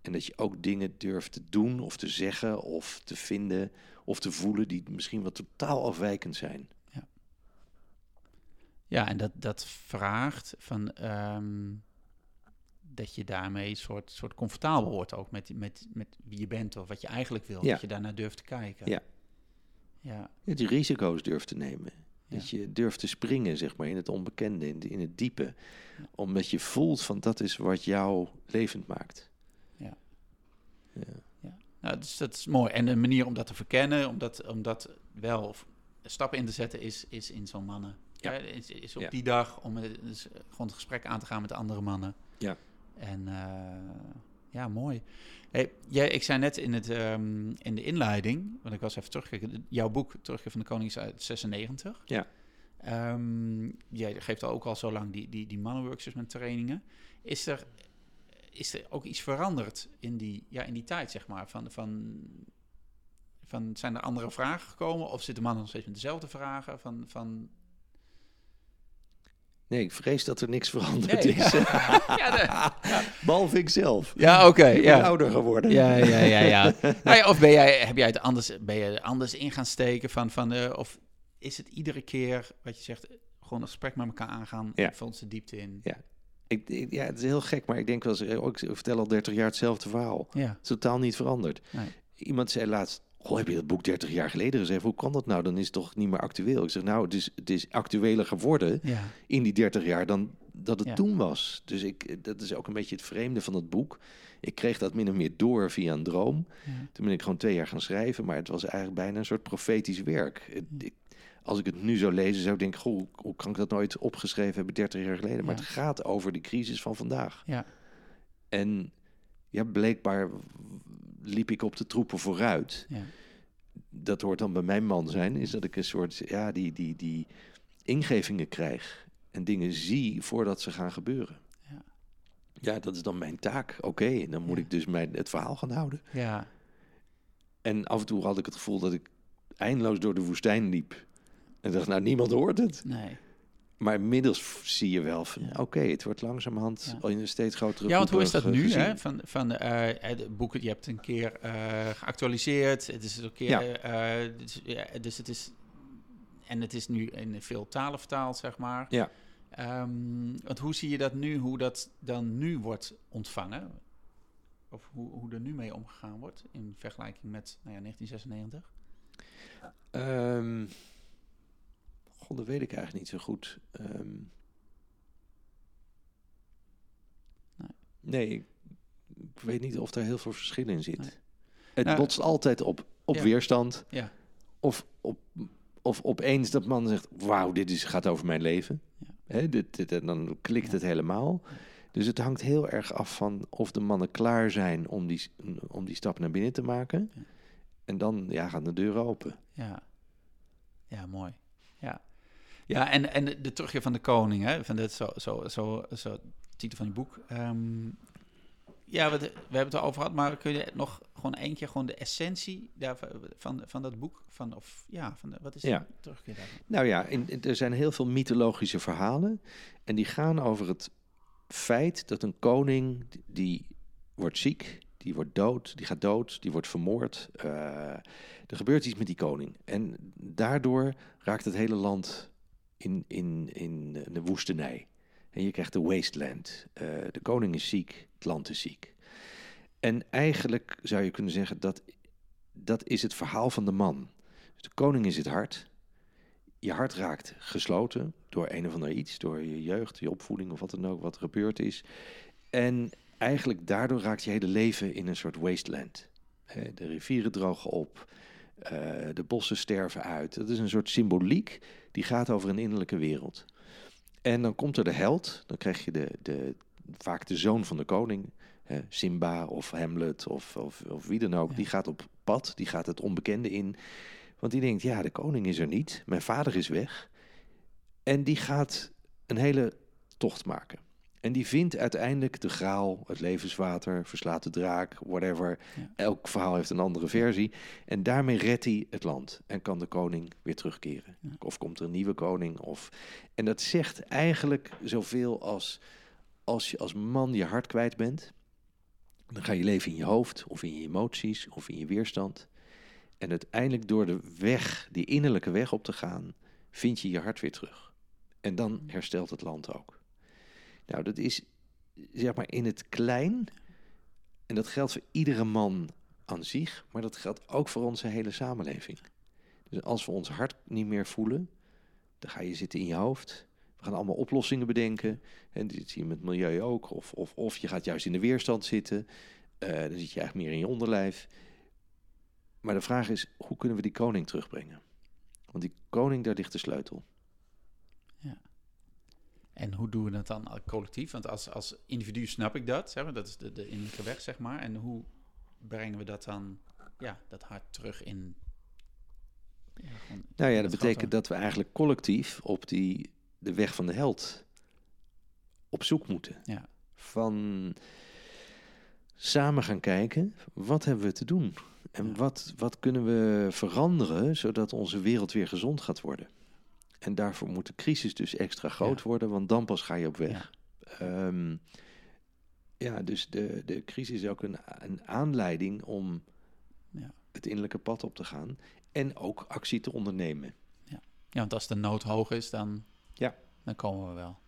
[SPEAKER 2] En dat je ook dingen durft te doen of te zeggen of te vinden of te voelen die misschien wat totaal afwijkend zijn.
[SPEAKER 1] Ja, en dat, dat vraagt van ehm, dat je daarmee soort, soort comfortabel wordt ook met, met, met wie je bent of wat je eigenlijk wil.
[SPEAKER 2] Ja.
[SPEAKER 1] Dat je daarnaar durft te kijken.
[SPEAKER 2] Ja.
[SPEAKER 1] Ja,
[SPEAKER 2] Dat je risico's durft te nemen.
[SPEAKER 1] Ja.
[SPEAKER 2] Dat je durft te springen, zeg maar, in het onbekende, in, de- in het diepe. Omdat je voelt van dat is wat jou levend maakt.
[SPEAKER 1] Ja.
[SPEAKER 2] Ja.
[SPEAKER 1] nou, dus dat is mooi. En een manier om dat te verkennen, om dat, om dat wel stappen in te zetten, is, is in zo'n mannen.
[SPEAKER 2] Ja.
[SPEAKER 1] Is, is op die dag om eh, dus gewoon het gesprek aan te gaan met de andere mannen.
[SPEAKER 2] Ja.
[SPEAKER 1] En eh, ja, mooi. Hey, jij, ik zei net in, het, ehm, in de inleiding, want ik was even terugkijken, jouw boek Terugkeer van de Koning is uit 96.
[SPEAKER 2] Ja.
[SPEAKER 1] Ehm, jij geeft al ook al zo lang die, die, die mannenworkshops met trainingen. Is er, is er ook iets veranderd in die, ja, in die tijd, zeg maar? Van, van, van, zijn er andere vragen gekomen? Of zitten mannen nog steeds met dezelfde vragen? Van, van,
[SPEAKER 2] Nee, ik vrees dat er niks veranderd
[SPEAKER 1] Nee,
[SPEAKER 2] is.
[SPEAKER 1] ja, de-
[SPEAKER 2] Behalve ik zelf.
[SPEAKER 1] ja oké. Ja.
[SPEAKER 2] ouder geworden.
[SPEAKER 1] Ja, ja, ja, ja. nou ja of ben jij, heb jij het anders, ben je er anders in gaan steken van, van eh, of is het iedere keer wat je zegt, gewoon een gesprek met elkaar aangaan,
[SPEAKER 2] Ja.
[SPEAKER 1] ja. volgens de diepte in?
[SPEAKER 2] Ja. Ik, ik- ja, het is heel gek, maar ik denk wel eens, eh, ik vertel al 30 jaar hetzelfde verhaal.
[SPEAKER 1] Ja,
[SPEAKER 2] Het is totaal niet veranderd.
[SPEAKER 1] Nee.
[SPEAKER 2] Iemand zei laatst, goh, heb je dat boek 30 jaar geleden geschreven? Hoe kan dat nou? Dan is het toch niet meer actueel? Ik zeg, nou, het is, het is actueler geworden
[SPEAKER 1] ja,
[SPEAKER 2] in die 30 jaar dan dat het
[SPEAKER 1] Ja.
[SPEAKER 2] toen was. Dus ik, dat is ook een beetje het vreemde van het boek. Ik kreeg dat min of meer door via een droom.
[SPEAKER 1] ja.
[SPEAKER 2] Toen ben ik gewoon twee jaar gaan schrijven, maar het was eigenlijk bijna een soort profetisch werk. Het- ik- als ik het nu zou lezen, zou ik denken, goh, hoe- kan ik dat nooit opgeschreven hebben 30 jaar geleden? Maar het gaat over de crisis van vandaag.
[SPEAKER 1] ja.
[SPEAKER 2] En ja, blijkbaar liep ik op de troepen vooruit.
[SPEAKER 1] ja.
[SPEAKER 2] Dat hoort dan bij mijn man zijn, is dat ik een soort, ja, die, die, die ingevingen krijg en dingen zie voordat ze gaan gebeuren.
[SPEAKER 1] Ja.
[SPEAKER 2] Ja, dat is dan mijn taak. Oké, en dan moet
[SPEAKER 1] Ja.
[SPEAKER 2] ik dus mijn, het verhaal gaan houden.
[SPEAKER 1] ja.
[SPEAKER 2] En af en toe had ik het gevoel dat ik eindeloos door de woestijn liep. En dacht, nou, niemand hoort het.
[SPEAKER 1] Nee.
[SPEAKER 2] Maar inmiddels zie je wel van,
[SPEAKER 1] Ja.
[SPEAKER 2] oké, het wordt langzamerhand
[SPEAKER 1] Ja.
[SPEAKER 2] al in een steeds grotere
[SPEAKER 1] Ja, want hoe is dat
[SPEAKER 2] eh,
[SPEAKER 1] nu?
[SPEAKER 2] gezien.
[SPEAKER 1] Hè? Van, van eh, het boek, je hebt een keer eh, geactualiseerd. Het is een keer.
[SPEAKER 2] Ja.
[SPEAKER 1] eh, dus, ja, dus het is. En het is nu in veel talen vertaald, zeg maar.
[SPEAKER 2] Ja.
[SPEAKER 1] Ehm, want hoe zie je dat nu, hoe dat dan nu wordt ontvangen? Of hoe, hoe er nu mee omgegaan wordt in vergelijking met nou ja, 1996?
[SPEAKER 2] Ehm, God, dat weet ik eigenlijk niet zo goed. Ehm,
[SPEAKER 1] Nee.
[SPEAKER 2] nee, ik, ik weet niet of daar heel veel verschil in zit.
[SPEAKER 1] Nee.
[SPEAKER 2] Het
[SPEAKER 1] Nou,
[SPEAKER 2] botst altijd op, op
[SPEAKER 1] ja.
[SPEAKER 2] weerstand.
[SPEAKER 1] Ja.
[SPEAKER 2] Of, op, of opeens dat man zegt, wauw, dit is, gaat over mijn leven.
[SPEAKER 1] Ja.
[SPEAKER 2] Hè, dit, dit, en dan klikt het helemaal. Dus het hangt heel erg af van of de mannen klaar zijn om die, om die stap naar binnen te maken. En dan ja, gaan de deuren open.
[SPEAKER 1] Ja, ja mooi. Ja, en, en de terugkeer van de koning, hè, van dit zo, zo, zo, zo titel van je boek. Ehm, ja, we, we hebben het erover gehad, maar kun je nog gewoon één keer gewoon de essentie daarvan, van, van dat boek, van, of ja, van de, wat is
[SPEAKER 2] Ja.
[SPEAKER 1] de terugkeer daarvan?
[SPEAKER 2] Nou ja, in, in- er zijn heel veel mythologische verhalen. En die gaan over het feit dat een koning die- die wordt ziek, die wordt dood, die gaat dood, die wordt vermoord. Eh, er gebeurt iets met die koning. En daardoor raakt het hele land in, in, in de woestenij. En je krijgt de wasteland. Eh, de koning is ziek, het land is ziek. En eigenlijk zou je kunnen zeggen dat dat is het verhaal van de man. De koning is het hart je hart raakt gesloten door een of ander iets, door je jeugd, je opvoeding of wat dan ook, wat er gebeurd is. En eigenlijk daardoor raakt je hele leven in een soort wasteland. Eh, De rivieren drogen op, eh, de bossen sterven uit. Dat is een soort symboliek die gaat over een innerlijke wereld. En dan komt er de held, dan krijg je de, de, vaak de zoon van de koning, Simba of Hamlet of, of, of wie dan ook.
[SPEAKER 1] Ja.
[SPEAKER 2] Die gaat op pad, die gaat het onbekende in. Want die denkt, ja, de koning is er niet, mijn vader is weg. En die gaat een hele tocht maken. En die vindt uiteindelijk de graal, het levenswater, verslaat de draak, whatever.
[SPEAKER 1] Ja.
[SPEAKER 2] Elk verhaal heeft een andere versie. En daarmee redt hij het land en kan de koning weer terugkeren.
[SPEAKER 1] Ja.
[SPEAKER 2] Of komt er een nieuwe koning. Of... En dat zegt eigenlijk zoveel als als je als man je hart kwijt bent. Dan ga je leven in je hoofd of in je emoties of in je weerstand. En uiteindelijk door de weg, die innerlijke weg op te gaan, vind je je hart weer terug. En dan herstelt het land ook. Nou, dat is zeg maar in het klein. En dat geldt voor iedere man aan zich, maar dat geldt ook voor onze hele samenleving. Dus als we ons hart niet meer voelen, dan ga je zitten in je hoofd. We gaan allemaal oplossingen bedenken. En dit zie je met milieu ook. Of, of, of je gaat juist in de weerstand zitten. Eh, dan zit je eigenlijk meer in je onderlijf. Maar de vraag is, hoe kunnen we die koning terugbrengen? Want die koning, daar ligt de sleutel.
[SPEAKER 1] En hoe doen we dat dan collectief? Want als, als individu snap ik dat, zeg maar, dat is de, de innerlijke weg, zeg maar. En hoe brengen we dat dan, ja, dat hart terug in... Ja, gewoon
[SPEAKER 2] Nou ja, dat betekent dat we eigenlijk collectief op die, de weg van de held op zoek moeten.
[SPEAKER 1] Ja.
[SPEAKER 2] Van samen gaan kijken, wat hebben we te doen? En
[SPEAKER 1] Ja.
[SPEAKER 2] wat, wat kunnen we veranderen, zodat onze wereld weer gezond gaat worden? En daarvoor moet de crisis dus extra groot
[SPEAKER 1] Ja.
[SPEAKER 2] worden, want dan pas ga je op weg. Ja, ja dus de, de crisis is ook een, een aanleiding om
[SPEAKER 1] Ja.
[SPEAKER 2] het innerlijke pad op te gaan en ook actie te ondernemen.
[SPEAKER 1] Ja, want als de nood hoog is, dan,
[SPEAKER 2] Ja.
[SPEAKER 1] dan komen we wel.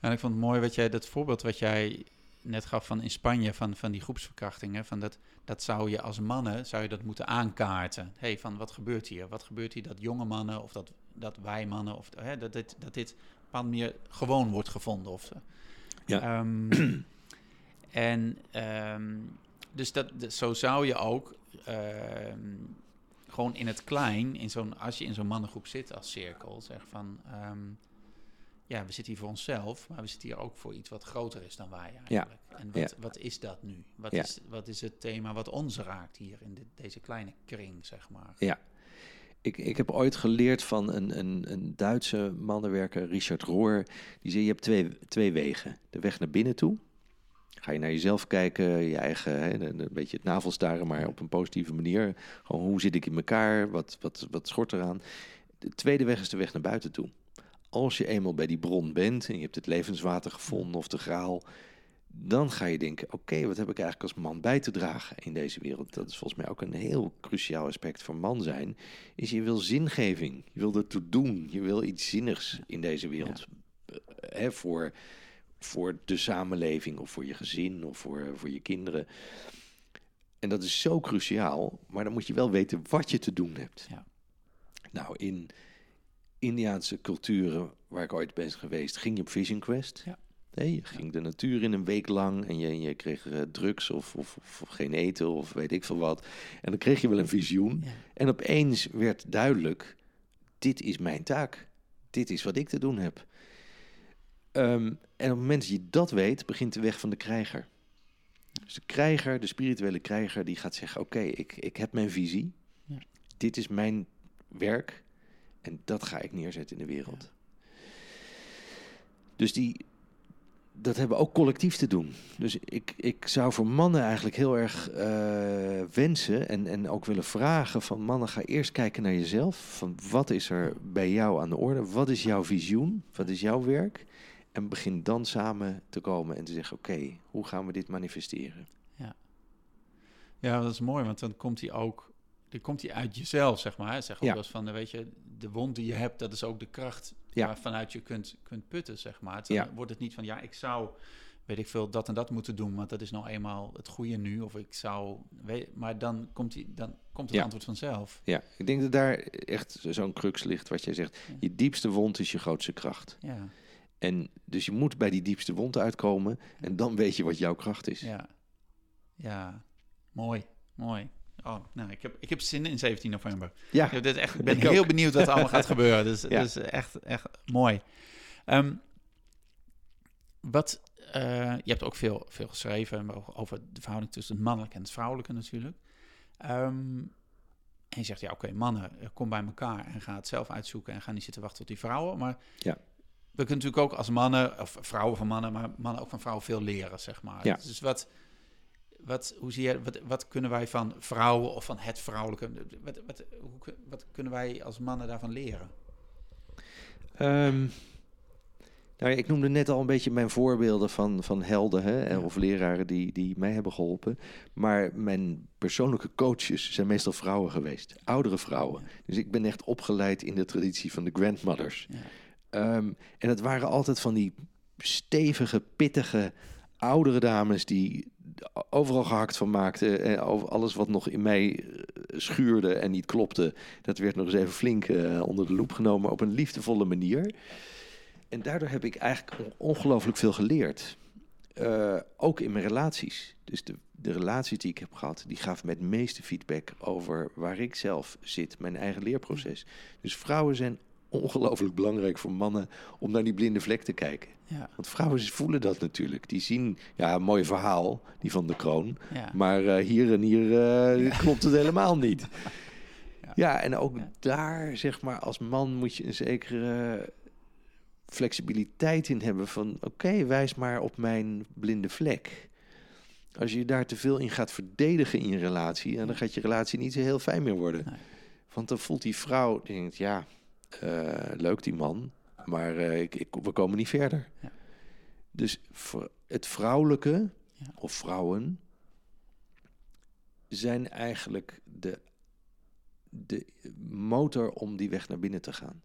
[SPEAKER 1] En ik vond het mooi wat jij, dat voorbeeld wat jij net gaf van in Spanje, van, van die groepsverkrachtingen, van dat, dat zou je als mannen, zou je dat moeten aankaarten. hey, van wat gebeurt hier? Wat gebeurt hier dat jonge mannen, of dat, dat wij mannen, of hè, dat, dit, dat dit op bepaalde manier gewoon wordt gevonden. Of.
[SPEAKER 2] Ja.
[SPEAKER 1] Ehm, en ehm, dus dat, zo zou je ook ehm, gewoon in het klein, in zo'n, als je in zo'n mannengroep zit als cirkel, zeg van, ja, we zitten hier voor onszelf, maar we zitten hier ook voor iets wat groter is dan wij eigenlijk. En wat, wat is dat nu? Wat,
[SPEAKER 2] Ja.
[SPEAKER 1] is, wat is het thema wat ons raakt hier in deze kleine kring, zeg maar?
[SPEAKER 2] Ja. Ik, ik heb ooit geleerd van een, een, een Duitse mannenwerker, Richard Rohr. Die zei, je hebt twee, twee wegen. De weg naar binnen toe. Ga je naar jezelf kijken, je eigen, hè, een, een beetje het navelstaren, maar op een positieve manier. Gewoon, hoe zit ik in elkaar? Wat, wat, wat schort eraan? De tweede weg is de weg naar buiten toe. Als je eenmaal bij die bron bent en je hebt het levenswater gevonden of de graal, dan ga je denken, oké, wat heb ik eigenlijk als man bij te dragen in deze wereld? Dat is volgens mij ook een heel cruciaal aspect van man zijn, is je wil zingeving, je wil ertoe doen, je wil iets zinnigs in deze wereld eh, hè, voor, voor de samenleving of voor je gezin of voor, voor je kinderen. En dat is zo cruciaal, maar dan moet je wel weten wat je te doen hebt.
[SPEAKER 1] Ja.
[SPEAKER 2] Nou, in Indiaanse culturen waar ik ooit ben geweest, ging je op Vision Quest.
[SPEAKER 1] Ja.
[SPEAKER 2] Nee, je ging de natuur in een week lang en je, je kreeg eh, drugs of, of, of geen eten of weet ik veel wat. En dan kreeg je wel een visioen.
[SPEAKER 1] Ja.
[SPEAKER 2] En opeens werd duidelijk, dit is mijn taak. Dit is wat ik te doen heb. Ehm, en op het moment dat je dat weet, begint de weg van de krijger. Dus de krijger, de spirituele krijger, die gaat zeggen: Oké, ik, ik heb mijn visie.
[SPEAKER 1] Ja.
[SPEAKER 2] Dit is mijn werk. En dat ga ik neerzetten in de wereld. Dus die, dat hebben we ook collectief te doen. Dus ik, ik zou voor mannen eigenlijk heel erg eh, wensen en, en ook willen vragen van mannen, ga eerst kijken naar jezelf. Van wat is er bij jou aan de orde? Wat is jouw visioen? Wat is jouw werk? En begin dan samen te komen en te zeggen, oké, hoe gaan we dit manifesteren?
[SPEAKER 1] Ja, dat is mooi, want dan komt hij ook dan komt hij uit jezelf, zeg maar. Zegt ook
[SPEAKER 2] Ja.
[SPEAKER 1] wel eens van, weet je, de wond die je hebt, dat is ook de kracht
[SPEAKER 2] Ja.
[SPEAKER 1] waarvanuit je kunt, kunt putten, zeg maar.
[SPEAKER 2] Ja.
[SPEAKER 1] Dan wordt het niet van, ja, ik zou, weet ik veel, dat en dat moeten doen, want dat is nou eenmaal het goede nu. Of ik zou, weet, maar dan komt, hij, dan komt het antwoord vanzelf.
[SPEAKER 2] Ja, ik denk dat daar echt zo'n crux ligt wat jij zegt. Je diepste wond is je grootste kracht.
[SPEAKER 1] Ja,
[SPEAKER 2] En dus je moet bij die diepste wond uitkomen en dan weet je wat jouw kracht is.
[SPEAKER 1] ja, ja. Mooi, mooi. Oh, nou, ik heb, ik heb zin in 17 november.
[SPEAKER 2] Ja,
[SPEAKER 1] Ik, heb dit echt, ik ben
[SPEAKER 2] Ik
[SPEAKER 1] heel
[SPEAKER 2] ook.
[SPEAKER 1] benieuwd wat er allemaal gaat gebeuren. Dus,
[SPEAKER 2] Ja.
[SPEAKER 1] dus echt, echt mooi. Ehm, wat, eh, je hebt ook veel, veel geschreven over- over de verhouding tussen het mannelijke en het vrouwelijke natuurlijk. Ehm, en je zegt, ja oké, mannen, eh, kom bij elkaar en ga het zelf uitzoeken en ga niet zitten wachten tot die vrouwen. Maar
[SPEAKER 2] Ja.
[SPEAKER 1] we kunnen natuurlijk ook als mannen, of vrouwen van mannen, maar mannen ook van vrouwen veel leren, zeg maar.
[SPEAKER 2] Ja.
[SPEAKER 1] Dus wat, wat, hoe zie je, wat, wat kunnen wij van vrouwen of van het vrouwelijke, wat, wat, hoe, wat kunnen wij als mannen daarvan leren?
[SPEAKER 2] Ehm, nou ja, ik noemde net al een beetje mijn voorbeelden van, van helden hè,
[SPEAKER 1] Ja.
[SPEAKER 2] of leraren die, die mij hebben geholpen. Maar mijn persoonlijke coaches zijn meestal vrouwen geweest, oudere vrouwen.
[SPEAKER 1] Ja.
[SPEAKER 2] Dus ik ben echt opgeleid in de traditie van de grandmothers.
[SPEAKER 1] Ja.
[SPEAKER 2] Ehm, en het waren altijd van die stevige, pittige, oudere dames die overal gehakt van maakten. En alles wat nog in mij eh, schuurde en niet klopte, dat werd nog eens even flink eh, onder de loep genomen op een liefdevolle manier. En daardoor heb ik eigenlijk on- ongelooflijk veel geleerd. Eh, ook in mijn relaties. Dus de, de relaties die ik heb gehad, die gaven me het meeste feedback over waar ik zelf zit, mijn eigen leerproces. Dus vrouwen zijn ongelooflijk belangrijk voor mannen om naar die blinde vlek te kijken.
[SPEAKER 1] Ja,
[SPEAKER 2] Want vrouwen voelen dat natuurlijk. Die zien, ja, een mooi verhaal, die van de kroon.
[SPEAKER 1] ja.
[SPEAKER 2] Maar eh, hier en hier eh, klopt het helemaal niet.
[SPEAKER 1] Ja.
[SPEAKER 2] Ja, en ook daar, zeg maar, als man moet je een zekere flexibiliteit in hebben van... oké, wijs maar op mijn blinde vlek. Als je daar te veel in gaat verdedigen in je relatie... dan gaat je relatie niet zo heel fijn meer worden.
[SPEAKER 1] Nee.
[SPEAKER 2] Want dan voelt die vrouw, die denkt, ja, eh, leuk die man... maar eh, ik, ik, we komen niet verder.
[SPEAKER 1] Ja.
[SPEAKER 2] Dus het vrouwelijke,
[SPEAKER 1] Ja.
[SPEAKER 2] of vrouwen... zijn eigenlijk de, de motor om die weg naar binnen te gaan.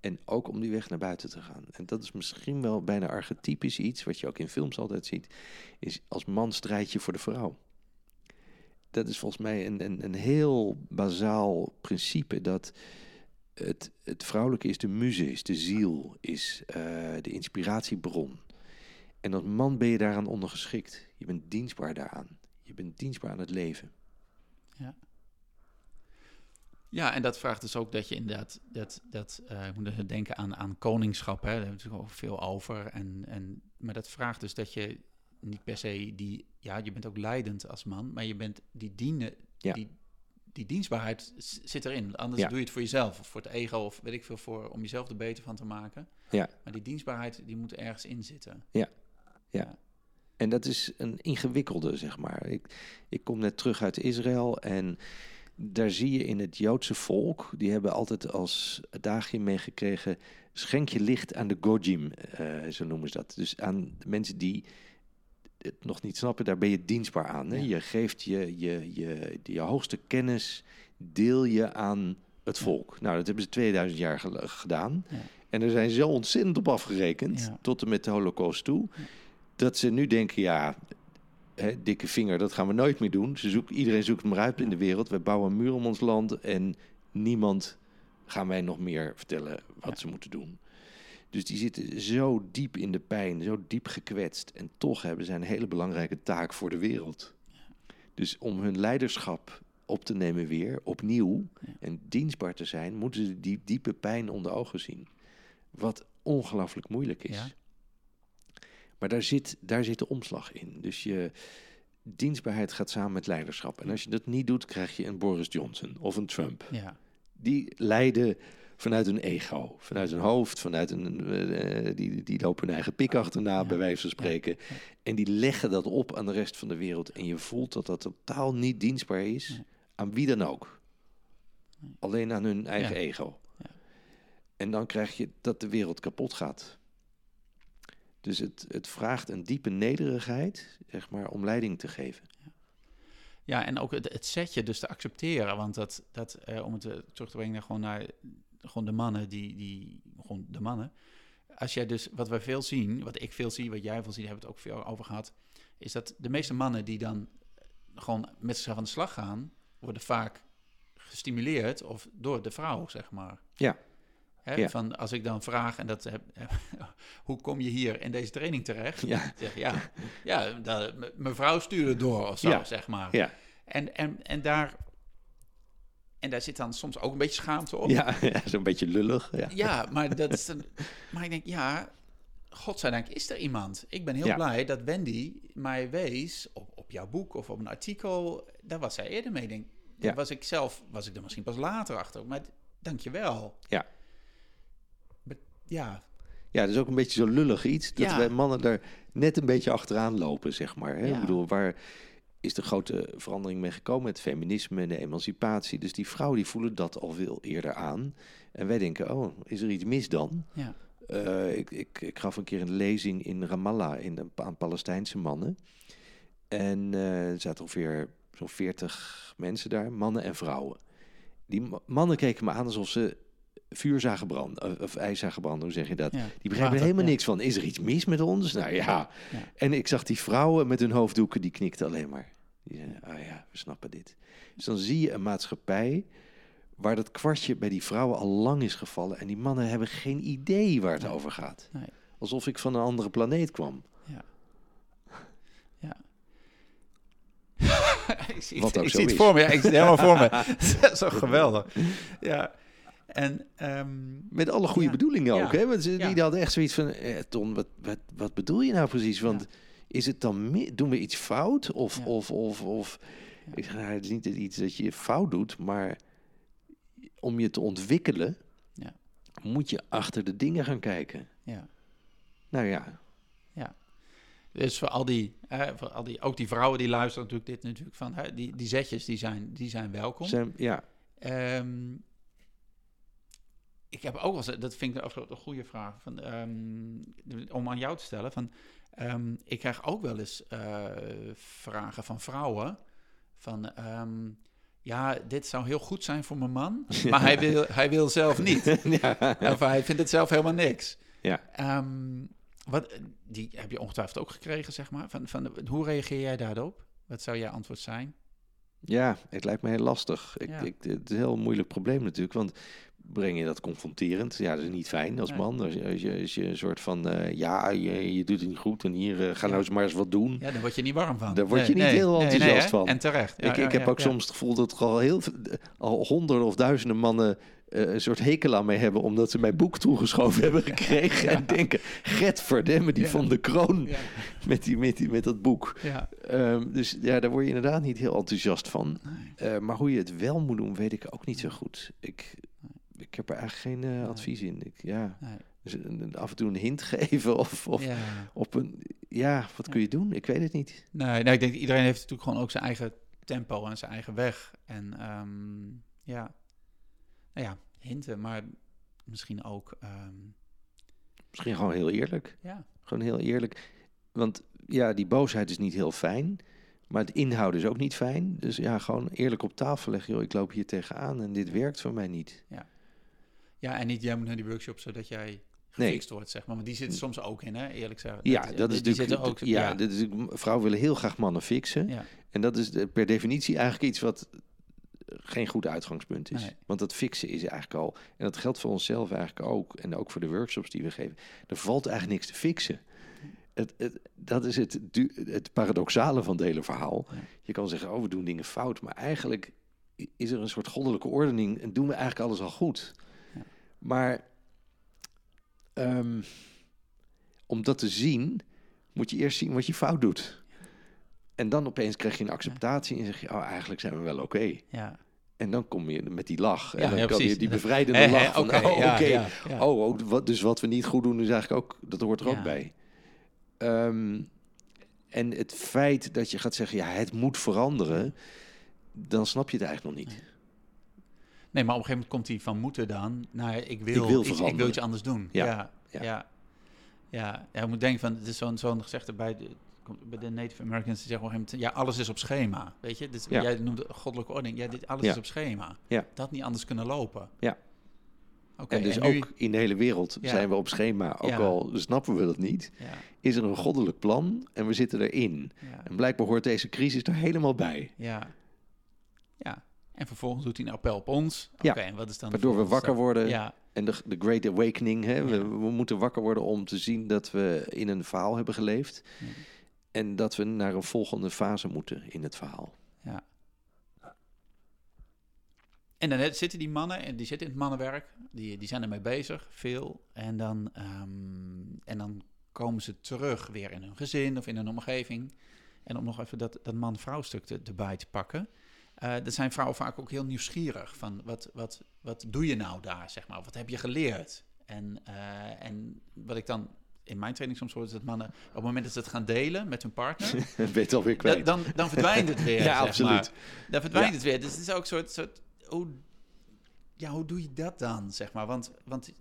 [SPEAKER 2] En ook om die weg naar buiten te gaan. En dat is misschien wel bijna archetypisch iets, wat je ook in films altijd ziet, is als man strijd je voor de vrouw. Dat is volgens mij een, een, een heel bazaal principe dat het, het vrouwelijke is de muze, is de ziel, is eh, de inspiratiebron. En als man ben je daaraan ondergeschikt. Je bent dienstbaar daaraan. Je bent dienstbaar aan het leven.
[SPEAKER 1] Ja, en dat vraagt dus ook dat je inderdaad, dat, dat, eh ik moet denken aan, aan koningschap, hè. daar hebben we natuurlijk ook veel over. En, en, maar dat vraagt dus dat je niet per se die, ja, je bent ook leidend als man, maar je bent die dienen,
[SPEAKER 2] Ja.
[SPEAKER 1] die, die dienstbaarheid zit erin. Anders
[SPEAKER 2] Ja.
[SPEAKER 1] doe je het voor jezelf of voor het ego of weet ik veel, voor, om jezelf er beter van te maken.
[SPEAKER 2] Ja.
[SPEAKER 1] Maar die dienstbaarheid, die moet ergens in zitten.
[SPEAKER 2] En dat is een ingewikkelde, zeg maar. Ik, ik kom net terug uit Israël en daar zie je in het Joodse volk, die hebben altijd als daagje meegekregen, schenk je licht aan de Gojim, eh, zo noemen ze dat. Dus aan mensen die het nog niet snappen, daar ben je dienstbaar aan. Hè?
[SPEAKER 1] Ja.
[SPEAKER 2] Je geeft je, je, je, je hoogste kennis, deel je aan het volk. Nou, dat hebben ze 2000 jaar gedaan.
[SPEAKER 1] Ja.
[SPEAKER 2] En er zijn zo ontzettend op afgerekend,
[SPEAKER 1] Ja.
[SPEAKER 2] tot en met de holocaust toe, dat ze nu denken, ja, hè, dikke vinger, dat gaan we nooit meer doen. Ze zoeken, iedereen zoekt maar uit in de wereld. We bouwen een muur om ons land en niemand gaan wij nog meer vertellen wat ze moeten doen. Dus die zitten zo diep in de pijn, zo diep gekwetst. En toch hebben zij een hele belangrijke taak voor de wereld. Dus om hun leiderschap op te nemen weer, opnieuw,
[SPEAKER 1] Ja.
[SPEAKER 2] en dienstbaar te zijn, moeten ze die diepe pijn onder ogen zien. Wat ongelooflijk moeilijk is.
[SPEAKER 1] Ja.
[SPEAKER 2] Maar daar zit, daar zit de omslag in. Dus je, dienstbaarheid gaat samen met leiderschap. En als je dat niet doet, krijg je een Boris Johnson of een Trump.
[SPEAKER 1] Ja.
[SPEAKER 2] Die leiden vanuit een ego, vanuit een hoofd, vanuit een. eh, die, die lopen hun eigen pik achterna,
[SPEAKER 1] Ja.
[SPEAKER 2] bij wijze van spreken. En die leggen dat op aan de rest van de wereld. En je voelt dat dat totaal niet dienstbaar is
[SPEAKER 1] Nee.
[SPEAKER 2] aan wie dan ook. Alleen aan hun eigen
[SPEAKER 1] Ja.
[SPEAKER 2] ego.
[SPEAKER 1] Ja.
[SPEAKER 2] En dan krijg je dat de wereld kapot gaat. Dus het, het vraagt een diepe nederigheid, zeg maar, om leiding te geven.
[SPEAKER 1] Ja, en ook het, het setje dus te accepteren. Want dat, dat eh, om het eh, terug te brengen naar gewoon naar gewoon de mannen, die, die, gewoon de mannen. Als jij dus, wat wij veel zien, wat ik veel zie, wat jij veel ziet, hebben we het ook veel over gehad, is dat de meeste mannen die dan gewoon met zichzelf aan de slag gaan, worden vaak gestimuleerd of door de vrouw, zeg maar.
[SPEAKER 2] Ja.
[SPEAKER 1] Hè,
[SPEAKER 2] Ja.
[SPEAKER 1] Van als ik dan vraag, en dat heb, hoe kom je hier in deze training terecht?
[SPEAKER 2] Ja.
[SPEAKER 1] Zeg, ja, ja dat, mevrouw stuurde door of zo,
[SPEAKER 2] Ja.
[SPEAKER 1] zeg maar.
[SPEAKER 2] Ja,
[SPEAKER 1] En, en, en, daar, en daar zit dan soms ook een beetje schaamte op.
[SPEAKER 2] ja, ja zo'n beetje lullig. Ja.
[SPEAKER 1] Ja, maar, dat is dan, maar ik denk, ja, godzijdank is er iemand. Ik ben heel
[SPEAKER 2] Ja.
[SPEAKER 1] blij dat Wendy mij wees op, op jouw boek of op een artikel. Daar was zij eerder mee. Denk,
[SPEAKER 2] Ja.
[SPEAKER 1] was ik zelf, was ik er misschien pas later achter. Maar dank je wel.
[SPEAKER 2] Ja.
[SPEAKER 1] Ja,
[SPEAKER 2] Ja, dat is ook een beetje zo'n lullig iets. Dat
[SPEAKER 1] Ja.
[SPEAKER 2] wij mannen daar net een beetje achteraan lopen, zeg maar. Hè?
[SPEAKER 1] Ja.
[SPEAKER 2] Ik bedoel, waar is de grote verandering mee gekomen? Het feminisme en de emancipatie. Dus die vrouwen die voelen dat al veel eerder aan. En wij denken, oh, is er iets mis dan?
[SPEAKER 1] ja,
[SPEAKER 2] Eh, ik, ik, ik gaf een keer een lezing in Ramallah in een, aan Palestijnse mannen. En eh, er zaten ongeveer zo'n 40 mensen daar, mannen en vrouwen. Die ma- mannen keken me aan alsof ze vuur zagen branden, of, of ijs zagen branden, hoe zeg je dat?
[SPEAKER 1] ja.
[SPEAKER 2] Die begrepen er
[SPEAKER 1] Water,
[SPEAKER 2] helemaal
[SPEAKER 1] ja.
[SPEAKER 2] niks van. Is er iets mis met ons? Nou ja.
[SPEAKER 1] Ja.
[SPEAKER 2] En ik zag die vrouwen met hun hoofddoeken, die knikten alleen maar. Die zeiden, ah ja, we snappen dit. Dus dan zie je een maatschappij waar dat kwartje bij die vrouwen al lang is gevallen. En die mannen hebben geen idee waar het
[SPEAKER 1] Nee.
[SPEAKER 2] over gaat.
[SPEAKER 1] Nee.
[SPEAKER 2] Alsof ik van een andere planeet kwam.
[SPEAKER 1] Ja. Ja. ik zie,
[SPEAKER 2] Wat ook
[SPEAKER 1] ik
[SPEAKER 2] zo
[SPEAKER 1] zie het voor me. Ja, ik zie het helemaal voor me. zo geweldig. Ja. En ehm,
[SPEAKER 2] Met alle goede
[SPEAKER 1] Ja.
[SPEAKER 2] bedoelingen ook.
[SPEAKER 1] Ja.
[SPEAKER 2] Hè? Want ze,
[SPEAKER 1] Ja.
[SPEAKER 2] die hadden echt zoiets van... Eh, Ton, wat, wat, wat bedoel je nou precies? Want is het dan... Doen we iets fout? Of...
[SPEAKER 1] Ja.
[SPEAKER 2] of, of, of
[SPEAKER 1] Ja.
[SPEAKER 2] Ik zeg, nou, het is niet iets dat je fout doet, maar om je te ontwikkelen,
[SPEAKER 1] Ja.
[SPEAKER 2] moet je achter de dingen gaan kijken.
[SPEAKER 1] ja.
[SPEAKER 2] Nou ja,
[SPEAKER 1] Dus voor al die, hè, voor al die, ook die vrouwen die luisteren natuurlijk dit natuurlijk van, hè, die, die zetjes die zijn, die zijn welkom.
[SPEAKER 2] zijn, ja,
[SPEAKER 1] Ehm, ik heb ook wel dat vind ik een goede vraag, van, ehm, om aan jou te stellen. Van, ehm, ik krijg ook wel eens eh, vragen van vrouwen van, ehm, ja, dit zou heel goed zijn voor mijn man, maar hij wil, hij wil zelf niet.
[SPEAKER 2] ja.
[SPEAKER 1] Of hij vindt het zelf helemaal niks.
[SPEAKER 2] Ja.
[SPEAKER 1] Wat, die heb je ongetwijfeld ook gekregen, zeg maar. Van, van, hoe reageer jij daarop? Wat zou jouw antwoord zijn?
[SPEAKER 2] ja, het lijkt me heel lastig. Ik,
[SPEAKER 1] Ja.
[SPEAKER 2] ik, het is een heel moeilijk probleem natuurlijk, want breng je dat confronterend? Ja, dat is niet fijn als
[SPEAKER 1] Nee.
[SPEAKER 2] man. Als je, als je, als je een soort van, eh, ja, je, je doet het niet goed en hier, eh, ga
[SPEAKER 1] Ja.
[SPEAKER 2] nou eens maar eens wat doen.
[SPEAKER 1] Ja, daar word je niet warm van.
[SPEAKER 2] Daar word je niet heel enthousiast
[SPEAKER 1] hè?
[SPEAKER 2] van.
[SPEAKER 1] En terecht. Ja,
[SPEAKER 2] ik,
[SPEAKER 1] ja,
[SPEAKER 2] ik heb ook soms het gevoel dat er al heel veel- al honderden of duizenden mannen eh, een soort hekel aan mij hebben omdat ze mijn boek toegeschoven hebben gekregen en denken, Gert Verdemme, die
[SPEAKER 1] Ja.
[SPEAKER 2] van de kroon
[SPEAKER 1] Ja,
[SPEAKER 2] met, die, met, die, met dat boek.
[SPEAKER 1] ja.
[SPEAKER 2] Ehm, dus ja, daar word je inderdaad niet heel enthousiast van.
[SPEAKER 1] Nee.
[SPEAKER 2] Eh, maar hoe je het wel moet doen, weet ik ook niet zo goed. Ik, ik heb er eigenlijk geen eh, advies in. Ik, ja,
[SPEAKER 1] Nee.
[SPEAKER 2] dus een- af en toe een hint geven of, of
[SPEAKER 1] Ja.
[SPEAKER 2] op een... Ja, wat kun je doen? Ik weet het niet.
[SPEAKER 1] Nee, nee, ik denk iedereen heeft natuurlijk gewoon ook zijn eigen tempo en zijn eigen weg. En ehm, ja, nou ja, hinten, maar misschien ook, ehm,
[SPEAKER 2] Misschien gewoon heel eerlijk.
[SPEAKER 1] ja,
[SPEAKER 2] Gewoon heel eerlijk. Want ja, die boosheid is niet heel fijn. Maar het inhouden is ook niet fijn. Dus ja, gewoon eerlijk op tafel leggen. Joh, ik loop hier tegenaan en dit werkt voor mij niet.
[SPEAKER 1] ja, en niet jij moet naar die workshop zodat jij gefixt wordt, zeg maar. Want die zitten soms ook in, hè, eerlijk zeggen.
[SPEAKER 2] Ja, dat is
[SPEAKER 1] die
[SPEAKER 2] natuurlijk.
[SPEAKER 1] ook,
[SPEAKER 2] ja,
[SPEAKER 1] ja,
[SPEAKER 2] Dit is, vrouwen willen heel graag mannen fixen.
[SPEAKER 1] ja,
[SPEAKER 2] En dat is per definitie eigenlijk iets wat geen goed uitgangspunt is.
[SPEAKER 1] Nee.
[SPEAKER 2] Want dat fixen is eigenlijk al. En dat geldt voor onszelf eigenlijk ook. En ook voor de workshops die we geven. Er valt eigenlijk niks te fixen. Het, het, dat is het, het paradoxale van het hele verhaal.
[SPEAKER 1] Ja.
[SPEAKER 2] Je kan zeggen, oh, we doen dingen fout. Maar eigenlijk is er een soort goddelijke ordening en doen we eigenlijk alles al goed. Maar ehm, om dat te zien, moet je eerst zien wat je fout doet. En dan opeens krijg je een acceptatie en zeg je, oh, eigenlijk zijn we wel oké.
[SPEAKER 1] Ja.
[SPEAKER 2] En dan kom je met die lach. En
[SPEAKER 1] Ja,
[SPEAKER 2] dan
[SPEAKER 1] ja,
[SPEAKER 2] kan je
[SPEAKER 1] precies.
[SPEAKER 2] die bevrijdende lach van,
[SPEAKER 1] oké,
[SPEAKER 2] oh, oké.
[SPEAKER 1] ja, ja, ja.
[SPEAKER 2] Oh, ook wat, dus wat we niet goed doen is eigenlijk ook, dat hoort er
[SPEAKER 1] Ja.
[SPEAKER 2] ook bij. Ehm, en het feit dat je gaat zeggen, ja, het moet veranderen, dan snap je het eigenlijk nog niet.
[SPEAKER 1] Nee, maar op een gegeven moment komt hij van moeten dan naar ik wil,
[SPEAKER 2] wil
[SPEAKER 1] iets, ik wil iets anders doen.
[SPEAKER 2] Ja,
[SPEAKER 1] Ja,
[SPEAKER 2] ja.
[SPEAKER 1] ja. ja. ja. Ja, je moet denken van, het is zo'n zo'n gezegde bij de, bij de Native Americans, die zeggen op een gegeven moment, ja, alles is op schema. Weet je, dus
[SPEAKER 2] Ja.
[SPEAKER 1] jij noemde goddelijke ordening, ja, dit, alles is op schema.
[SPEAKER 2] Ja.
[SPEAKER 1] Dat niet anders kunnen lopen.
[SPEAKER 2] Ja.
[SPEAKER 1] Oké,
[SPEAKER 2] en dus
[SPEAKER 1] nu-
[SPEAKER 2] ook in de hele wereld
[SPEAKER 1] Ja.
[SPEAKER 2] zijn we op schema, ook
[SPEAKER 1] Ja.
[SPEAKER 2] al snappen we dat niet.
[SPEAKER 1] Ja,
[SPEAKER 2] Is er een goddelijk plan en we zitten erin.
[SPEAKER 1] ja,
[SPEAKER 2] En blijkbaar hoort deze crisis er helemaal bij.
[SPEAKER 1] ja. Ja. En vervolgens doet hij een appel op ons. Oké,
[SPEAKER 2] Ja.
[SPEAKER 1] en wat is dan
[SPEAKER 2] Waardoor we wakker worden.
[SPEAKER 1] Ja,
[SPEAKER 2] En de, de Great Awakening, hè? We,
[SPEAKER 1] Ja.
[SPEAKER 2] we moeten wakker worden om te zien dat we in een verhaal hebben geleefd.
[SPEAKER 1] Ja.
[SPEAKER 2] En dat we naar een volgende fase moeten in het verhaal.
[SPEAKER 1] Ja. En dan zitten die mannen, en die zitten in het mannenwerk, die, die zijn ermee bezig, veel. En dan, ehm, en dan komen ze terug weer in hun gezin of in hun omgeving. En om nog even dat, dat man-vrouw stuk te- erbij te pakken. Dan zijn vrouwen vaak ook heel nieuwsgierig van wat, wat, wat doe je nou daar, zeg maar. Wat heb je geleerd? En, eh, en wat ik dan in mijn training soms hoor, is dat mannen op het moment dat ze het gaan delen met hun partner,
[SPEAKER 2] weet alweer kwijt.
[SPEAKER 1] dan, dan verdwijnt het weer.
[SPEAKER 2] Ja, absoluut.
[SPEAKER 1] maar. Dan verdwijnt
[SPEAKER 2] Ja.
[SPEAKER 1] het weer. Dus het is ook een soort, soort hoe, ja, hoe doe je dat dan, zeg maar? Want, want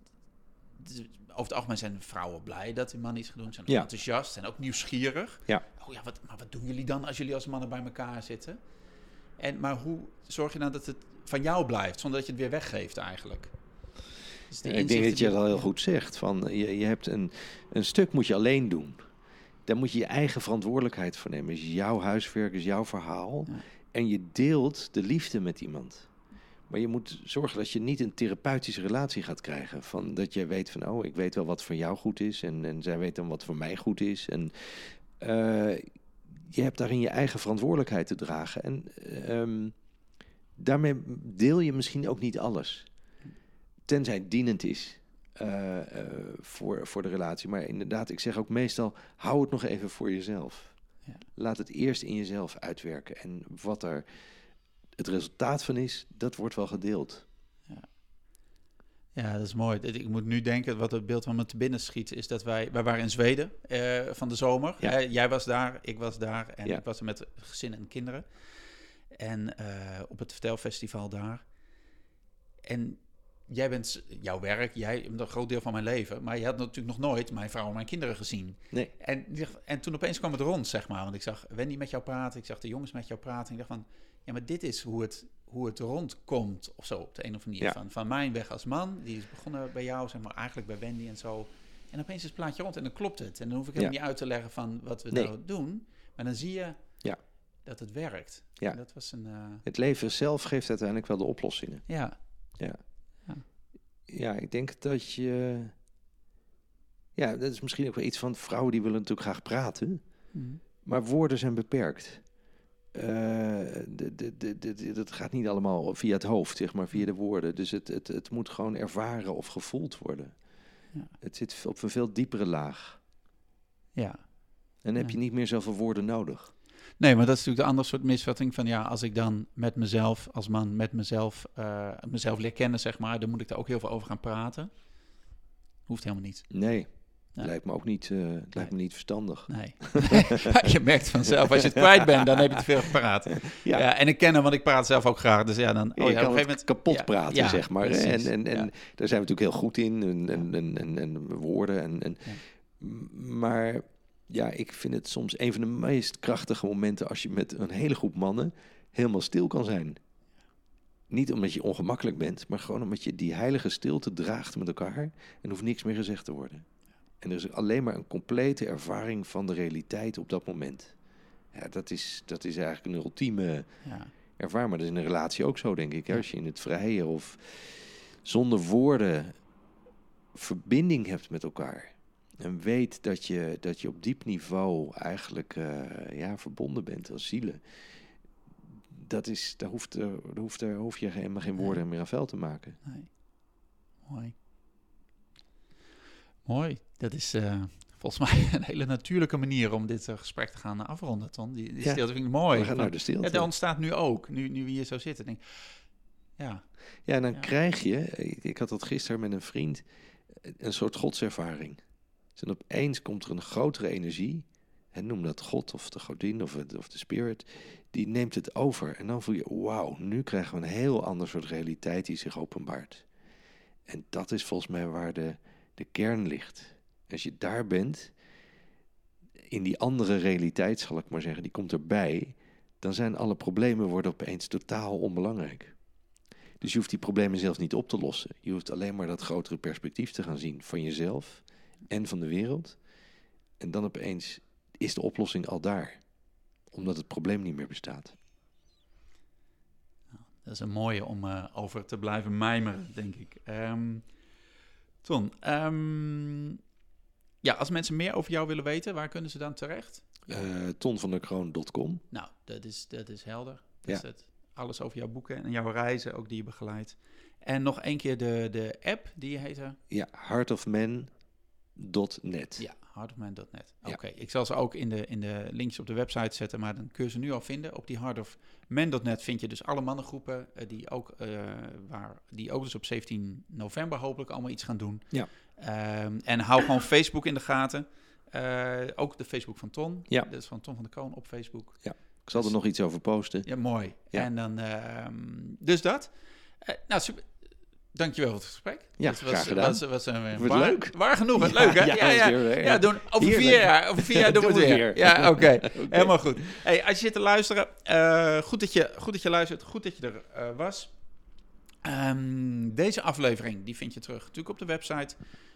[SPEAKER 1] over het algemeen zijn vrouwen blij dat die man iets doen. Zijn ook
[SPEAKER 2] Ja.
[SPEAKER 1] enthousiast, zijn ook nieuwsgierig.
[SPEAKER 2] Ja.
[SPEAKER 1] Oh ja, wat, maar wat doen jullie dan als jullie als mannen bij elkaar zitten? En, maar hoe zorg je nou dat het van jou blijft, zonder dat je het weer weggeeft eigenlijk? Dus de
[SPEAKER 2] ik denk dat je dat al heel goed zegt. Van, je, je hebt een, een stuk moet je alleen doen. Daar moet je je eigen verantwoordelijkheid voor nemen. is jouw huiswerk, is jouw verhaal.
[SPEAKER 1] Ja.
[SPEAKER 2] En je deelt de liefde met iemand. Maar je moet zorgen dat je niet een therapeutische relatie gaat krijgen. Van dat je weet van, oh, ik weet wel wat voor jou goed is. En, en zij weet dan wat voor mij goed is. En eh, je hebt daarin je eigen verantwoordelijkheid te dragen. En ehm, daarmee deel je misschien ook niet alles. Tenzij het dienend is eh, eh, voor, voor de relatie. Maar inderdaad, ik zeg ook meestal, hou het nog even voor jezelf.
[SPEAKER 1] Ja.
[SPEAKER 2] Laat het eerst in jezelf uitwerken. En wat er het resultaat van is, dat wordt wel gedeeld.
[SPEAKER 1] Ja, dat is mooi. Ik moet nu denken, wat het beeld van me te binnen schiet, is dat wij, wij waren in Zweden eh, van de zomer.
[SPEAKER 2] Ja.
[SPEAKER 1] Jij was daar, ik was daar en
[SPEAKER 2] Ja.
[SPEAKER 1] ik was er met gezin en kinderen. En eh, op het vertelfestival daar. En jij bent, jouw werk, jij een groot deel van mijn leven, maar je had natuurlijk nog nooit mijn vrouw en mijn kinderen gezien.
[SPEAKER 2] Nee.
[SPEAKER 1] En, en toen opeens kwam het rond, zeg maar. Want ik zag Wendy met jou praten, ik zag de jongens met jou praten. En ik dacht van, ja, maar dit is hoe het, hoe het rondkomt of zo, op de een of andere manier.
[SPEAKER 2] Ja.
[SPEAKER 1] Van, van mijn weg als man, die is begonnen bij jou, zeg maar, eigenlijk bij Wendy en zo. En opeens is het plaatje rond en dan klopt het. En dan hoef ik helemaal
[SPEAKER 2] Ja.
[SPEAKER 1] niet uit te leggen van wat we
[SPEAKER 2] Nee.
[SPEAKER 1] nou doen. Maar dan zie je
[SPEAKER 2] Ja.
[SPEAKER 1] dat het werkt.
[SPEAKER 2] Ja.
[SPEAKER 1] En dat was een, eh,
[SPEAKER 2] Het leven zelf geeft uiteindelijk wel de oplossingen.
[SPEAKER 1] ja,
[SPEAKER 2] Ja, ik denk dat je... Ja, dat is misschien ook wel iets van vrouwen die willen natuurlijk graag praten.
[SPEAKER 1] Mhm.
[SPEAKER 2] Maar woorden zijn beperkt. Eh, dat gaat niet allemaal via het hoofd, zeg maar, via de woorden. Dus het, het, het moet gewoon ervaren of gevoeld worden.
[SPEAKER 1] Ja.
[SPEAKER 2] Het zit op een veel diepere laag.
[SPEAKER 1] ja.
[SPEAKER 2] En dan heb
[SPEAKER 1] Ja.
[SPEAKER 2] je niet meer zoveel woorden nodig.
[SPEAKER 1] Nee, maar dat is natuurlijk de andere soort misvatting van ja, als ik dan met mezelf, als man met mezelf, eh, mezelf leer kennen, zeg maar, dan moet ik daar ook heel veel over gaan praten. Hoeft helemaal niet.
[SPEAKER 2] Nee,
[SPEAKER 1] Ja.
[SPEAKER 2] lijkt me ook niet, eh, lijkt me niet verstandig.
[SPEAKER 1] Nee. je merkt vanzelf, als je het kwijt bent, dan heb je te veel gepraat. Ja. en ik ken hem, want ik praat zelf ook graag. Dus ja, dan. Oh, ja,
[SPEAKER 2] kan
[SPEAKER 1] op een gegeven moment
[SPEAKER 2] kapot
[SPEAKER 1] ja,
[SPEAKER 2] praten,
[SPEAKER 1] ja,
[SPEAKER 2] zeg maar.
[SPEAKER 1] precies,
[SPEAKER 2] En, en, en
[SPEAKER 1] ja.
[SPEAKER 2] daar zijn we natuurlijk heel goed in. En, en, en, en, en woorden. En, en,
[SPEAKER 1] Ja.
[SPEAKER 2] Maar ja, ik vind het soms een van de meest krachtige momenten als je met een hele groep mannen helemaal stil kan zijn. Niet omdat je ongemakkelijk bent, maar gewoon omdat je die heilige stilte draagt met elkaar en hoeft niks meer gezegd te worden. En er is alleen maar een complete ervaring van de realiteit op dat moment. Ja, dat is, dat is eigenlijk een ultieme
[SPEAKER 1] Ja,
[SPEAKER 2] ervaar. Maar dat is in een relatie ook zo, denk ik. Hè? Als je in het vrije of zonder woorden verbinding hebt met elkaar. En weet dat je, dat je op diep niveau eigenlijk eh, ja, verbonden bent als zielen. Dat is, daar, hoeft, daar, hoeft, er, hoef je helemaal geen woorden meer aan vuil te maken.
[SPEAKER 1] nee. Mooi. Mooi. Dat is eh, volgens mij een hele natuurlijke manier om dit eh, gesprek te gaan afronden, Ton. Die, die
[SPEAKER 2] Ja.
[SPEAKER 1] stilte vind ik mooi.
[SPEAKER 2] We gaan naar de
[SPEAKER 1] ja,
[SPEAKER 2] stilte.
[SPEAKER 1] dat ontstaat nu ook, nu, nu we hier zo zitten. Denk, ja,
[SPEAKER 2] Ja, en dan
[SPEAKER 1] Ja.
[SPEAKER 2] krijg je, ik, ik had dat gisteren met een vriend, een soort godservaring. Dus en opeens komt er een grotere energie, en noem dat God of de godin of, het, of de spirit, die neemt het over. En dan voel je, wauw, nu krijgen we een heel ander soort realiteit die zich openbaart. En dat is volgens mij waar de, de kern ligt. Als je daar bent, in die andere realiteit zal ik maar zeggen, die komt erbij, dan zijn alle problemen worden opeens totaal onbelangrijk. Dus je hoeft die problemen zelf niet op te lossen. Je hoeft alleen maar dat grotere perspectief te gaan zien van jezelf en van de wereld. En dan opeens is de oplossing al daar. Omdat het probleem niet meer bestaat.
[SPEAKER 1] dat is een mooie om eh, over te blijven mijmeren, denk ik. Ehm, Ton, ehm, ja, als mensen meer over jou willen weten, waar kunnen ze dan terecht?
[SPEAKER 2] Eh tonvanderkroon.com.
[SPEAKER 1] Nou, dat is, dat is helder. Dat
[SPEAKER 2] Ja.
[SPEAKER 1] is het. Alles over jouw boeken en jouw reizen, ook die je begeleidt. En nog één keer de, de app, die heet er?
[SPEAKER 2] Ja, heartofman.net.
[SPEAKER 1] Ja, heartofman.net.
[SPEAKER 2] Ja.
[SPEAKER 1] Oké, ik zal ze ook in de, in de links op de website zetten, maar dan kun je ze nu al vinden. Op die heartofman.net vind je dus alle mannengroepen eh, die, ook, eh, waar, die ook dus op 17 november hopelijk allemaal iets gaan doen.
[SPEAKER 2] Ja.
[SPEAKER 1] Ehm, en hou gewoon Facebook in de gaten. Eh, ook de Facebook van Ton.
[SPEAKER 2] Ja.
[SPEAKER 1] Dat is van Ton van de Kroon op Facebook.
[SPEAKER 2] Ik zal er nog iets over posten.
[SPEAKER 1] Ja, mooi.
[SPEAKER 2] Ja.
[SPEAKER 1] En dan, ehm, dus dat. Nou, super. Dankjewel voor het gesprek.
[SPEAKER 2] Ja,
[SPEAKER 1] Het was,
[SPEAKER 2] graag gedaan.
[SPEAKER 1] Was, was,
[SPEAKER 2] Wordt
[SPEAKER 1] waar,
[SPEAKER 2] leuk.
[SPEAKER 1] Waar genoeg.
[SPEAKER 2] Ja,
[SPEAKER 1] leuk, hè?
[SPEAKER 2] ja,
[SPEAKER 1] Ja, ja.
[SPEAKER 2] weer-
[SPEAKER 1] Ja, doen, over
[SPEAKER 2] Heerlijk.
[SPEAKER 1] vier jaar, over vier jaar doen we het
[SPEAKER 2] Doen we
[SPEAKER 1] weer.
[SPEAKER 2] weer.
[SPEAKER 1] Ja,
[SPEAKER 2] oké.
[SPEAKER 1] Helemaal goed. Hey, als je zit te luisteren, eh, goed, dat je, goed dat je luistert. Goed dat je er eh, was. Ehm, deze aflevering die vind je terug natuurlijk op de website